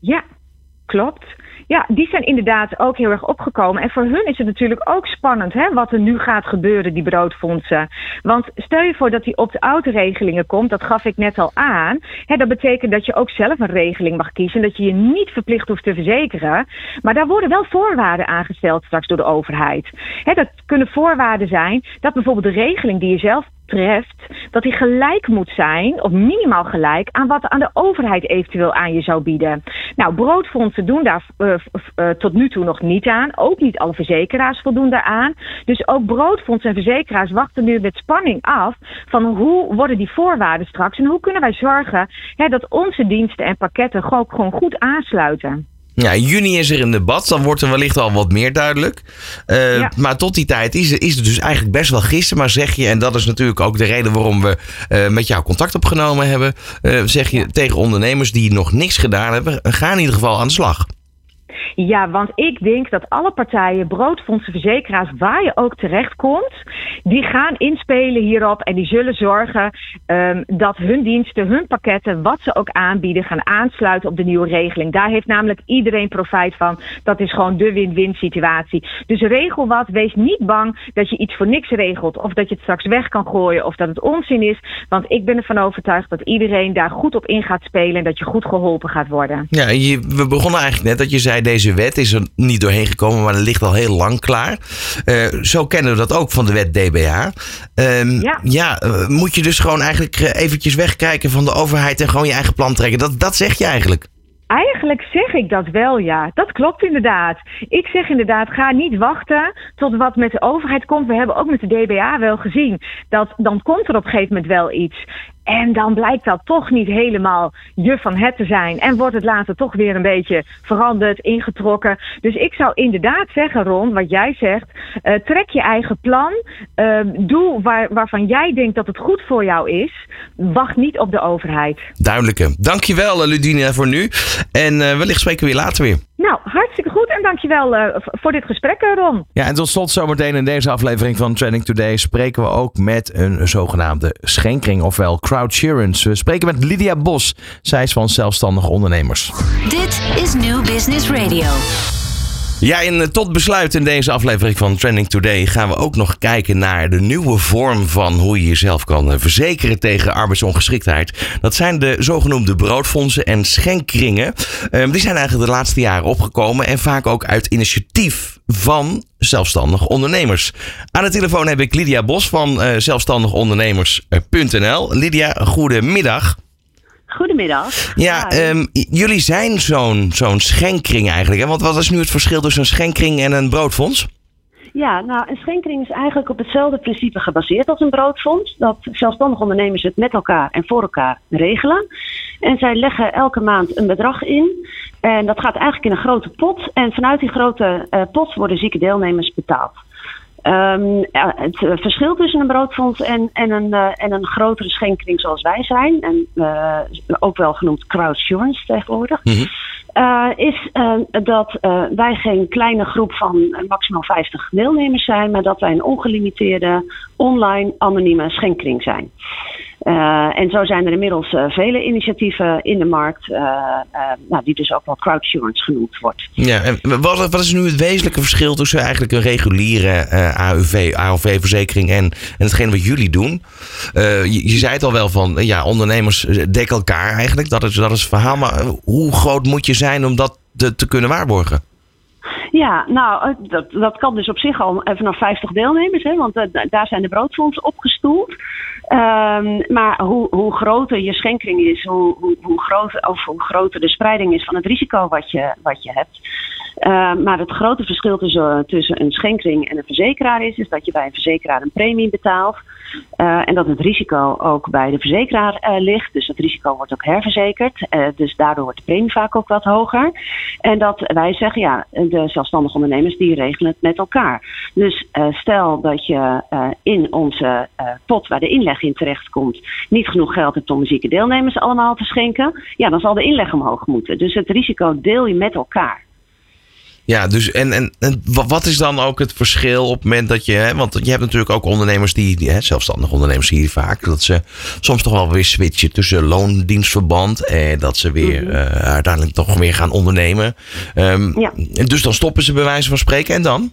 Ja, klopt. Ja, die zijn inderdaad ook heel erg opgekomen. En voor hun is het natuurlijk ook spannend hè, wat er nu gaat gebeuren, die broodfondsen. Want stel je voor dat die opt-out regelingen komt, dat gaf ik net al aan. Hè, dat betekent dat je ook zelf een regeling mag kiezen, dat je je niet verplicht hoeft te verzekeren. Maar daar worden wel voorwaarden aangesteld straks door de overheid. Hè, dat kunnen voorwaarden zijn dat bijvoorbeeld de regeling die je zelf treft, dat die gelijk moet zijn, of minimaal gelijk, aan wat aan de overheid eventueel aan je zou bieden. Nou, broodfondsen doen daar uh, uh, tot nu toe nog niet aan. Ook niet alle verzekeraars voldoen daaraan. Dus ook broodfondsen en verzekeraars wachten nu met spanning af van hoe worden die voorwaarden straks en hoe kunnen wij zorgen hè, dat onze diensten en pakketten gewoon goed aansluiten. Ja, in juni is er een debat. Dan wordt er wellicht al wat meer duidelijk. Uh, Maar tot die tijd is, is het dus eigenlijk best wel gisteren. Maar zeg je, en dat is natuurlijk ook de reden waarom we uh, met jou contact opgenomen hebben. Uh, zeg je tegen ondernemers die nog niks gedaan hebben, ga in ieder geval aan de slag. Ja, want ik denk dat alle partijen, broodfondsen, verzekeraars, waar je ook terecht komt, die gaan inspelen hierop en die zullen zorgen um, dat hun diensten, hun pakketten, wat ze ook aanbieden, gaan aansluiten op de nieuwe regeling. Daar heeft namelijk iedereen profijt van. Dat is gewoon de win-win situatie. Dus regel wat, wees niet bang dat je iets voor niks regelt of dat je het straks weg kan gooien of dat het onzin is. Want ik ben ervan overtuigd dat iedereen daar goed op in gaat spelen en dat je goed geholpen gaat worden. Ja, je, we begonnen eigenlijk net dat je zei deze wet is er niet doorheen gekomen, maar dat ligt al heel lang klaar. Uh, zo kennen we dat ook van de wet Um, ja, ja uh, moet je dus gewoon eigenlijk eventjes wegkijken van de overheid en gewoon je eigen plan trekken. Dat, dat zeg je eigenlijk. Eigenlijk zeg ik dat wel, ja. Dat klopt inderdaad. Ik zeg inderdaad, ga niet wachten tot wat met de overheid komt. We hebben ook met de DBA wel gezien dat dan komt er op een gegeven moment wel iets. En dan blijkt dat toch niet helemaal je van het te zijn. En wordt het later toch weer een beetje veranderd, ingetrokken. Dus ik zou inderdaad zeggen, Ron, wat jij zegt. Uh, trek je eigen plan. Uh, doe waar, waarvan jij denkt dat het goed voor jou is. Wacht niet op de overheid. Duidelijke. Dankjewel, Ludine, voor nu. En uh, wellicht spreken we later weer. Nou, hartstikke goed en dankjewel uh, voor dit gesprek, Ron. Ja, en tot slot zometeen in deze aflevering van Trending Today spreken we ook met een zogenaamde schenkring, ofwel crowdsurance. We spreken met Lydia Bos. Zij is van Zelfstandige Ondernemers. Dit is New Business Radio. Ja, en tot besluit in deze aflevering van Trending Today gaan we ook nog kijken naar de nieuwe vorm van hoe je jezelf kan verzekeren tegen arbeidsongeschiktheid. Dat zijn de zogenoemde broodfondsen en schenkkringen. Um, die zijn eigenlijk de laatste jaren opgekomen en vaak ook uit initiatief van zelfstandig ondernemers. Aan de telefoon heb ik Lydia Bos van uh, zelfstandigondernemers.nl. Lydia, goedemiddag. Goedemiddag. Ja, um, jullie zijn zo'n zo'n schenkring eigenlijk. Hè? Want wat is nu het verschil tussen een schenkring en een broodfonds? Ja, nou, een schenkring is eigenlijk op hetzelfde principe gebaseerd als een broodfonds. Dat zelfstandige ondernemers het met elkaar en voor elkaar regelen. En zij leggen elke maand een bedrag in. En dat gaat eigenlijk in een grote pot. En vanuit die grote uh, pot worden zieke deelnemers betaald. Um, ja, het uh, verschil tussen een broodfonds en, en, een, uh, en een grotere schenkring zoals wij zijn, en uh, ook wel genoemd crowdsurance tegenwoordig, mm -hmm. is dat wij geen kleine groep van maximaal 50 deelnemers zijn, maar dat wij een ongelimiteerde online anonieme schenkring zijn. Uh, en zo zijn er inmiddels uh, vele initiatieven in de markt, uh, nou, die dus ook wel crowdsurance genoemd wordt. Ja, en wat, wat, is nu het wezenlijke verschil tussen eigenlijk een reguliere AUV, AOV-verzekering en, en hetgeen wat jullie doen? Je, je, zei het al wel van, ja, ondernemers dekken elkaar eigenlijk, dat is, dat is het verhaal. Maar hoe groot moet je zijn om dat te, te kunnen waarborgen? Ja, nou, dat, dat kan dus op zich al vanaf 50 deelnemers, hè, want daar zijn de broodfondsen opgestoeld. Um, maar hoe, hoe groter je schenkring is, hoe, hoe, hoe, groter, of hoe groter de spreiding is van het risico wat je, wat je hebt. Uh, maar het grote verschil tussen, tussen een schenkring en een verzekeraar is, is dat je bij een verzekeraar een premie betaalt. Uh, en dat het risico ook bij de verzekeraar ligt. Dus het risico wordt ook herverzekerd. Dus daardoor wordt de premie vaak ook wat hoger. En dat wij zeggen, ja, de zelfstandige ondernemers die regelen het met elkaar. Dus stel dat je in onze pot waar de inleg in terechtkomt niet genoeg geld hebt om zieke deelnemers allemaal te schenken. Ja, dan zal de inleg omhoog moeten. Dus het risico deel je met elkaar. Ja, dus en, en, en wat is dan ook het verschil op het moment dat je. Hè, want je hebt natuurlijk ook ondernemers die, die hè, zelfstandige ondernemers je vaak, dat ze soms toch wel weer switchen tussen loondienstverband en dat ze weer Mhm. eh, uiteindelijk toch weer gaan ondernemen. Ja. Dus dan stoppen ze bij wijze van spreken en dan?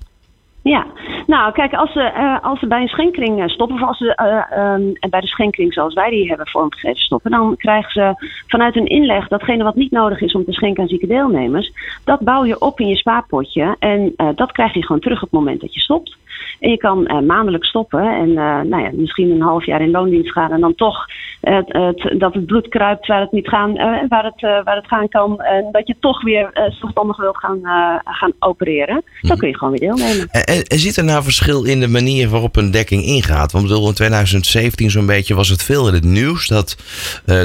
Ja, nou kijk, als ze, eh, als ze bij een schenkering eh, stoppen, of als ze eh, ehm, bij de schenkering zoals wij die hebben vormgegeven stoppen, dan krijgen ze vanuit een inleg datgene wat niet nodig is om te schenken aan zieke deelnemers, dat bouw je op in je spaarpotje en dat krijg je gewoon terug op het moment dat je stopt. En je kan eh, maandelijk stoppen en eh, nou ja, misschien een half jaar in loondienst gaan en dan toch het, dat het bloed kruipt waar het niet gaan, eh, waar, het, waar het gaan kan. En dat je toch weer eh, zelfstandig wilt gaan, gaan opereren. Dan kun je gewoon weer deelnemen. En, en, en zit er nou verschil in de manier waarop een dekking ingaat? Want bedoel, in 2017 zo'n beetje was het veel in het nieuws. Dat,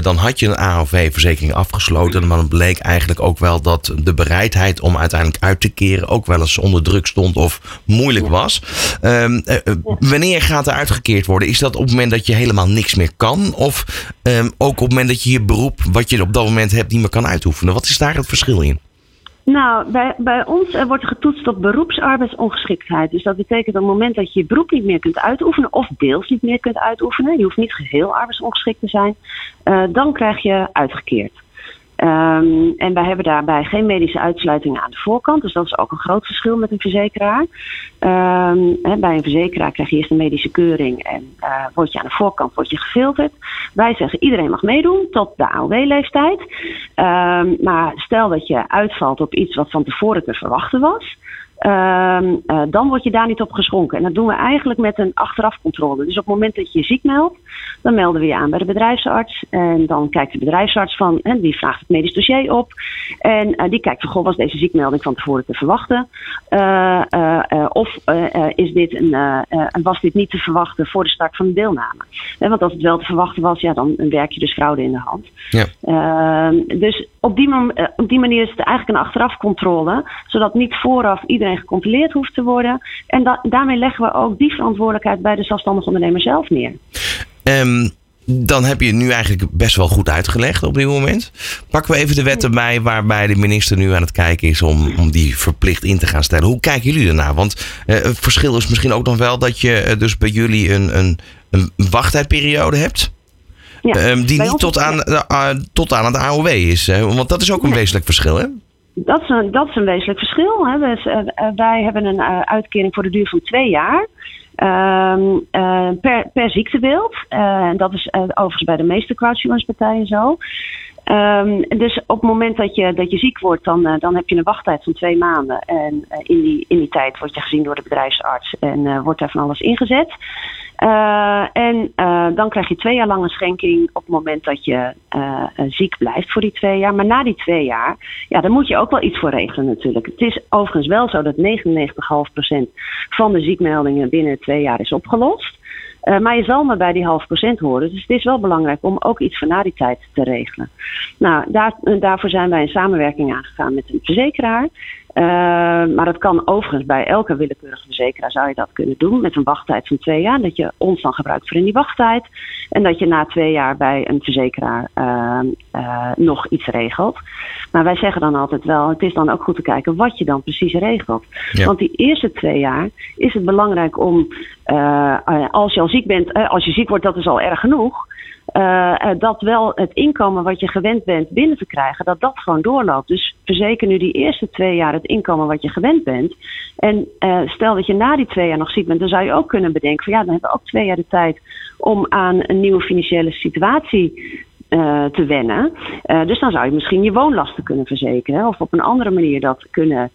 dan had je een AOV-verzekering afgesloten. Maar dan bleek eigenlijk ook wel dat de bereidheid om uiteindelijk uit te keren ook wel eens onder druk stond of moeilijk was. Ehm, eh, eh, wanneer gaat er uitgekeerd worden? Is dat op het moment dat je helemaal niks meer kan? Of ehm, ook op het moment dat je je beroep, wat je op dat moment hebt, niet meer kan uitoefenen? Wat is daar het verschil in? Nou, bij, bij ons eh, wordt getoetst op beroepsarbeidsongeschiktheid. Dus dat betekent op het moment dat je je beroep niet meer kunt uitoefenen of deels niet meer kunt uitoefenen, je hoeft niet geheel arbeidsongeschikt te zijn, eh, dan krijg je uitgekeerd. Ehm, en wij hebben daarbij geen medische uitsluitingen aan de voorkant. Dus dat is ook een groot verschil met een verzekeraar. Ehm, bij een verzekeraar krijg je eerst een medische keuring en eh, word je aan de voorkant word je gefilterd. Wij zeggen iedereen mag meedoen tot de AOW-leeftijd. Ehm, maar stel dat je uitvalt op iets wat van tevoren te verwachten was. Ehm, eh, dan word je daar niet op geschonken. En dat doen we eigenlijk met een achterafcontrole. Dus op het moment dat je je ziek meldt, dan melden we je aan bij de bedrijfsarts. En dan kijkt de bedrijfsarts van, en die vraagt het medisch dossier op. En eh, die kijkt van, goh, was deze ziekmelding van tevoren te verwachten? Eh, of is dit een, was dit niet te verwachten voor de start van de deelname? Hè, want als het wel te verwachten was, ja, dan werk je dus fraude in de hand. Ja. Ehm, dus op die, op die manier is het eigenlijk een achterafcontrole, zodat niet vooraf iedereen gecontroleerd hoeft te worden. En da- daarmee leggen we ook die verantwoordelijkheid bij de zelfstandig ondernemer zelf neer. Ehm, dan heb je het nu eigenlijk best wel goed uitgelegd op dit moment. Pakken we even de wet erbij waarbij de minister nu aan het kijken is om, om die verplicht in te gaan stellen. Hoe kijken jullie ernaar? Want eh, het verschil is misschien ook nog wel dat je eh, dus bij jullie een, een, een wachttijdperiode hebt. Ja, ehm, die niet tot aan, de, ah, tot aan het AOW is. hè? want dat is ook een wezenlijk verschil, hè? Dat is een, dat is een wezenlijk verschil. Hè. Eh, eh, wij hebben een eh, uitkering voor de duur van twee jaar. ehm, eh, per, per ziektebeeld. En dat is overigens bij de meeste crowdsurance-partijen zo. Ehm, dus op het moment dat je, dat je ziek wordt, dan, eh, dan heb je een wachttijd van twee maanden. En eh, in, die, in die tijd word je gezien door de bedrijfsarts en eh, wordt daar van alles ingezet. En dan krijg je twee jaar lang een schenking op het moment dat je ziek blijft voor die twee jaar. Maar na die twee jaar, ja, daar moet je ook wel iets voor regelen natuurlijk. Het is overigens wel zo dat 99,5% van de ziekmeldingen binnen twee jaar is opgelost. Eh, maar je zal maar bij die half procent horen. Dus het is wel belangrijk om ook iets voor na die tijd te regelen. Nou, daar, eh, daarvoor zijn wij in samenwerking aangegaan met een verzekeraar. Eh, maar dat kan overigens bij elke willekeurige verzekeraar zou je dat kunnen doen met een wachttijd van twee jaar. Dat je ons dan gebruikt voor in die wachttijd. En dat je na twee jaar bij een verzekeraar eh, eh, nog iets regelt. Maar wij zeggen dan altijd wel, het is dan ook goed te kijken wat je dan precies regelt. Ja. Want die eerste twee jaar is het belangrijk om, eh, eh, als je al ziek bent, als je ziek wordt, dat is al erg genoeg. Eh, dat wel het inkomen wat je gewend bent binnen te krijgen, dat dat gewoon doorloopt. Dus verzeker nu die eerste twee jaar het inkomen wat je gewend bent. En eh, stel dat je na die twee jaar nog ziek bent, dan zou je ook kunnen bedenken van ja, dan hebben we ook twee jaar de tijd om aan een nieuwe financiële situatie eh, te wennen. Dus dan zou je misschien je woonlasten kunnen verzekeren of op een andere manier dat kunnen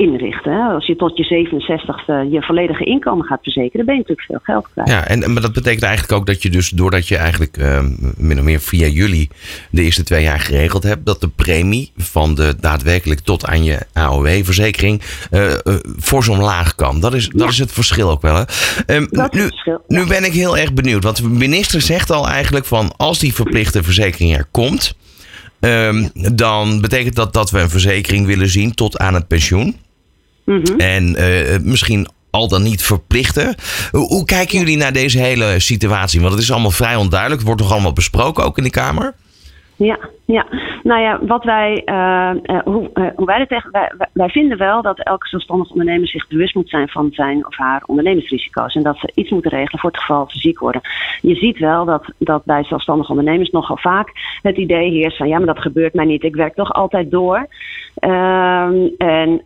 inrichten. hè. Als je tot je 67ste je volledige inkomen gaat verzekeren, dan ben je natuurlijk veel geld kwijt. Ja, en, maar dat betekent eigenlijk ook dat je dus, doordat je eigenlijk eh, min of meer via jullie de eerste twee jaar geregeld hebt, dat de premie van de daadwerkelijk tot aan je AOW-verzekering eh eh, voor zo'n laag kan. Dat is, dat Ja. is het verschil ook wel. Hè? Ehm, Dat nu, nu ben ik heel erg benieuwd, want de minister zegt al eigenlijk van als die verplichte verzekering er komt, ehm, dan betekent dat dat we een verzekering willen zien tot aan het pensioen. Mhm. En eh, misschien al dan niet verplichten. Hoe, kijken jullie naar deze hele situatie? Want het is allemaal vrij onduidelijk. Het wordt toch allemaal besproken ook in de Kamer? ja, ja. Nou ja, wat wij, uh, hoe, uh, hoe wij het tegen. Wij, wij vinden wel dat elke zelfstandig ondernemer zich bewust moet zijn van zijn of haar ondernemersrisico's. En dat ze iets moeten regelen voor het geval ze ziek worden. Je ziet wel dat, dat bij zelfstandige ondernemers nogal vaak het idee heerst van ja, maar dat gebeurt mij niet. Ik werk toch altijd door. Ehm, en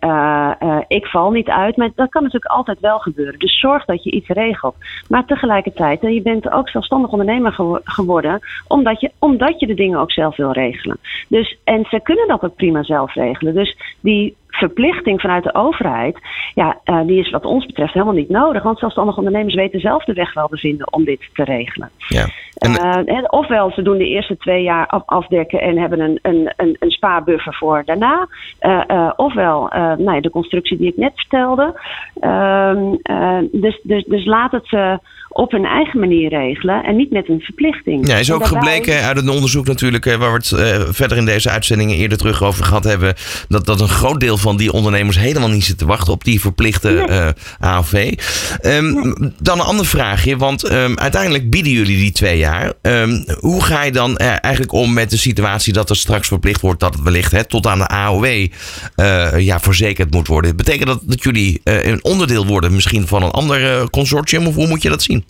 ik val niet uit. Maar dat kan natuurlijk altijd wel gebeuren. Dus zorg dat je iets regelt. Maar tegelijkertijd, je bent ook zelfstandig ondernemer geworden omdat je, omdat je de dingen ook zelf wil regelen. Dus, en ze kunnen dat ook prima zelf regelen. Dus die verplichting vanuit de overheid, ja, uh, die is wat ons betreft helemaal niet nodig. Want zelfstandige ondernemers weten zelf de weg wel te vinden om dit te regelen. Ja. En, uh, ofwel ze doen de eerste twee jaar af, afdekken en hebben een, een, een, een spaarbuffer voor daarna. Uh, ofwel nou ja, de constructie die ik net vertelde. Ehm, dus, dus, dus laat het ze op hun eigen manier regelen en niet met een verplichting. Ja, is ook gebleken uit een onderzoek natuurlijk, waar we het verder in deze uitzendingen eerder terug over gehad hebben, dat, dat een groot deel van die ondernemers helemaal niet zitten wachten op die verplichte nee. uh, AOV. Um, Dan een ander vraagje, want um, uiteindelijk bieden jullie die twee jaar. Um, hoe ga je dan eigenlijk om met de situatie dat er straks verplicht wordt dat het wellicht hè, tot aan de AOW uh, ja, verzekerd moet worden? Betekent dat dat jullie een onderdeel worden misschien van een ander consortium of hoe moet je dat zien?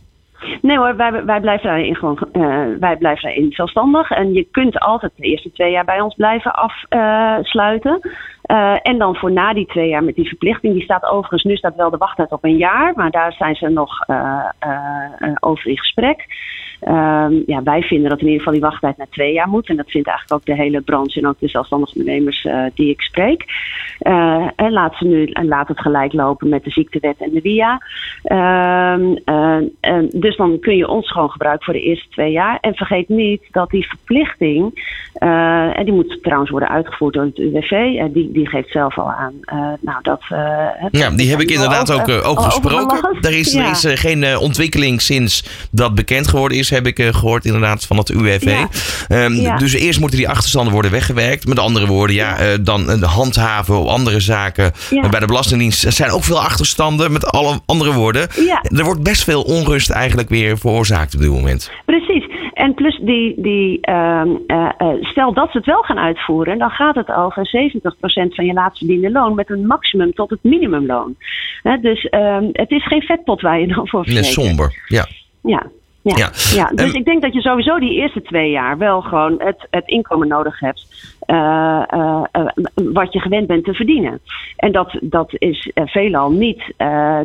Nee hoor, wij, wij, blijven daarin gewoon, uh, wij blijven daarin zelfstandig. En je kunt altijd de eerste twee jaar bij ons blijven afsluiten. Uh, en dan voor na die twee jaar met die verplichting. Die staat overigens, nu staat wel de wachttijd op een jaar. Maar daar zijn ze nog uh, over in gesprek. Um, ja, wij vinden dat in ieder geval die wachttijd naar twee jaar moet. En dat vindt eigenlijk ook de hele branche en ook de zelfstandige ondernemers uh, die ik spreek. Uh, en laat, ze nu, en laat het gelijk lopen met de ziektewet en de WIA. Um, uh, dus dan kun je ons gewoon gebruiken voor de eerste twee jaar. En vergeet niet dat die verplichting, en die moet trouwens worden uitgevoerd door het UWV. die, die geeft zelf al aan. nou, dat, ja, die heb ik inderdaad ook, ook gesproken. Er is, ja. er is geen ontwikkeling sinds dat bekend geworden is heb ik uh, gehoord inderdaad van het UWV. Ja. Um, ja. Dus eerst moeten die achterstanden worden weggewerkt. Met andere woorden, ja, uh, dan uh, handhaven op andere zaken. bij de Belastingdienst zijn ook veel achterstanden. Met alle andere woorden. Er wordt best veel onrust eigenlijk weer veroorzaakt op dit moment. Precies. En plus die, die uh, uh, stel dat ze het wel gaan uitvoeren, dan gaat het over 70% van je laatst verdiende loon met een maximum tot het minimumloon. Dus uh, het is geen vetpot waar je dan voor verzekert. Nee, somber, ja. Ja, ja, ja. ja. dus um, ik denk dat je sowieso die eerste twee jaar wel gewoon het, het inkomen nodig hebt. Uh, uh, uh, wat je gewend bent te verdienen. En dat, dat is veelal niet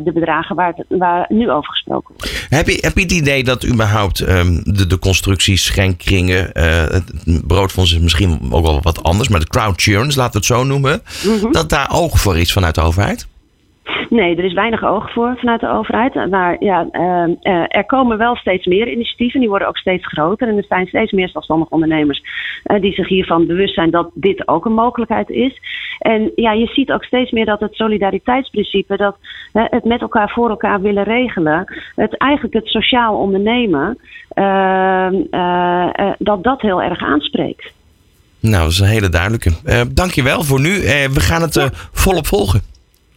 de bedragen waar, het, waar nu over gesproken wordt. Heb je, heb je het idee dat überhaupt um, de, de constructies, schenkkringen, het broodfonds is misschien ook wel wat anders, maar de crowd churns, laten we het zo noemen, -hmm. dat daar oog voor is vanuit de overheid? Nee, er is weinig oog voor vanuit de overheid. Maar ja, uh, uh, er komen wel steeds meer initiatieven. Die worden ook steeds groter. En er zijn steeds meer zelfstandige ondernemers uh, die zich hiervan bewust zijn dat dit ook een mogelijkheid is. En ja, je ziet ook steeds meer dat het solidariteitsprincipe, dat het met elkaar voor elkaar willen regelen, het eigenlijk het sociaal ondernemen, ehm, dat dat heel erg aanspreekt. Nou, dat is een hele duidelijke. Uh, dankjewel voor nu. We gaan het volop volgen.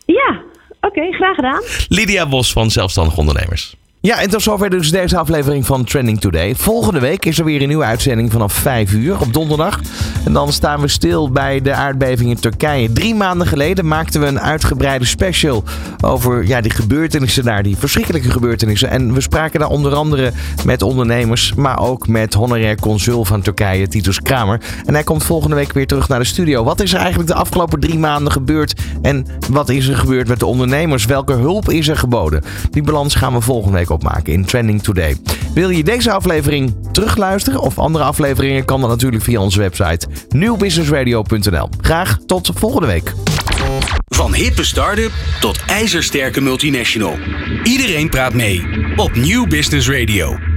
Ja, Oké, graag gedaan. Lydia Bos van Zelfstandig Ondernemers. Ja, en tot zover dus deze aflevering van Trending Today. Volgende week is er weer een nieuwe uitzending vanaf 5 uur op donderdag. En dan staan we stil bij de aardbeving in Turkije. Drie maanden geleden maakten we een uitgebreide special over ja, die gebeurtenissen daar, die verschrikkelijke gebeurtenissen. En we spraken daar onder andere met ondernemers, maar ook met honorair consul van Turkije, Titus Kramer. En hij komt volgende week weer terug naar de studio. Wat is er eigenlijk de afgelopen drie maanden gebeurd? En wat is er gebeurd met de ondernemers? Welke hulp is er geboden? Die balans gaan we volgende week opmaken in Trending Today. Wil je deze aflevering terugluisteren of andere afleveringen, kan dat natuurlijk via onze website nieuwbusinessradio.nl. Graag tot volgende week. Van hippe start-up tot ijzersterke multinational. Iedereen praat mee op Nieuw Business Radio.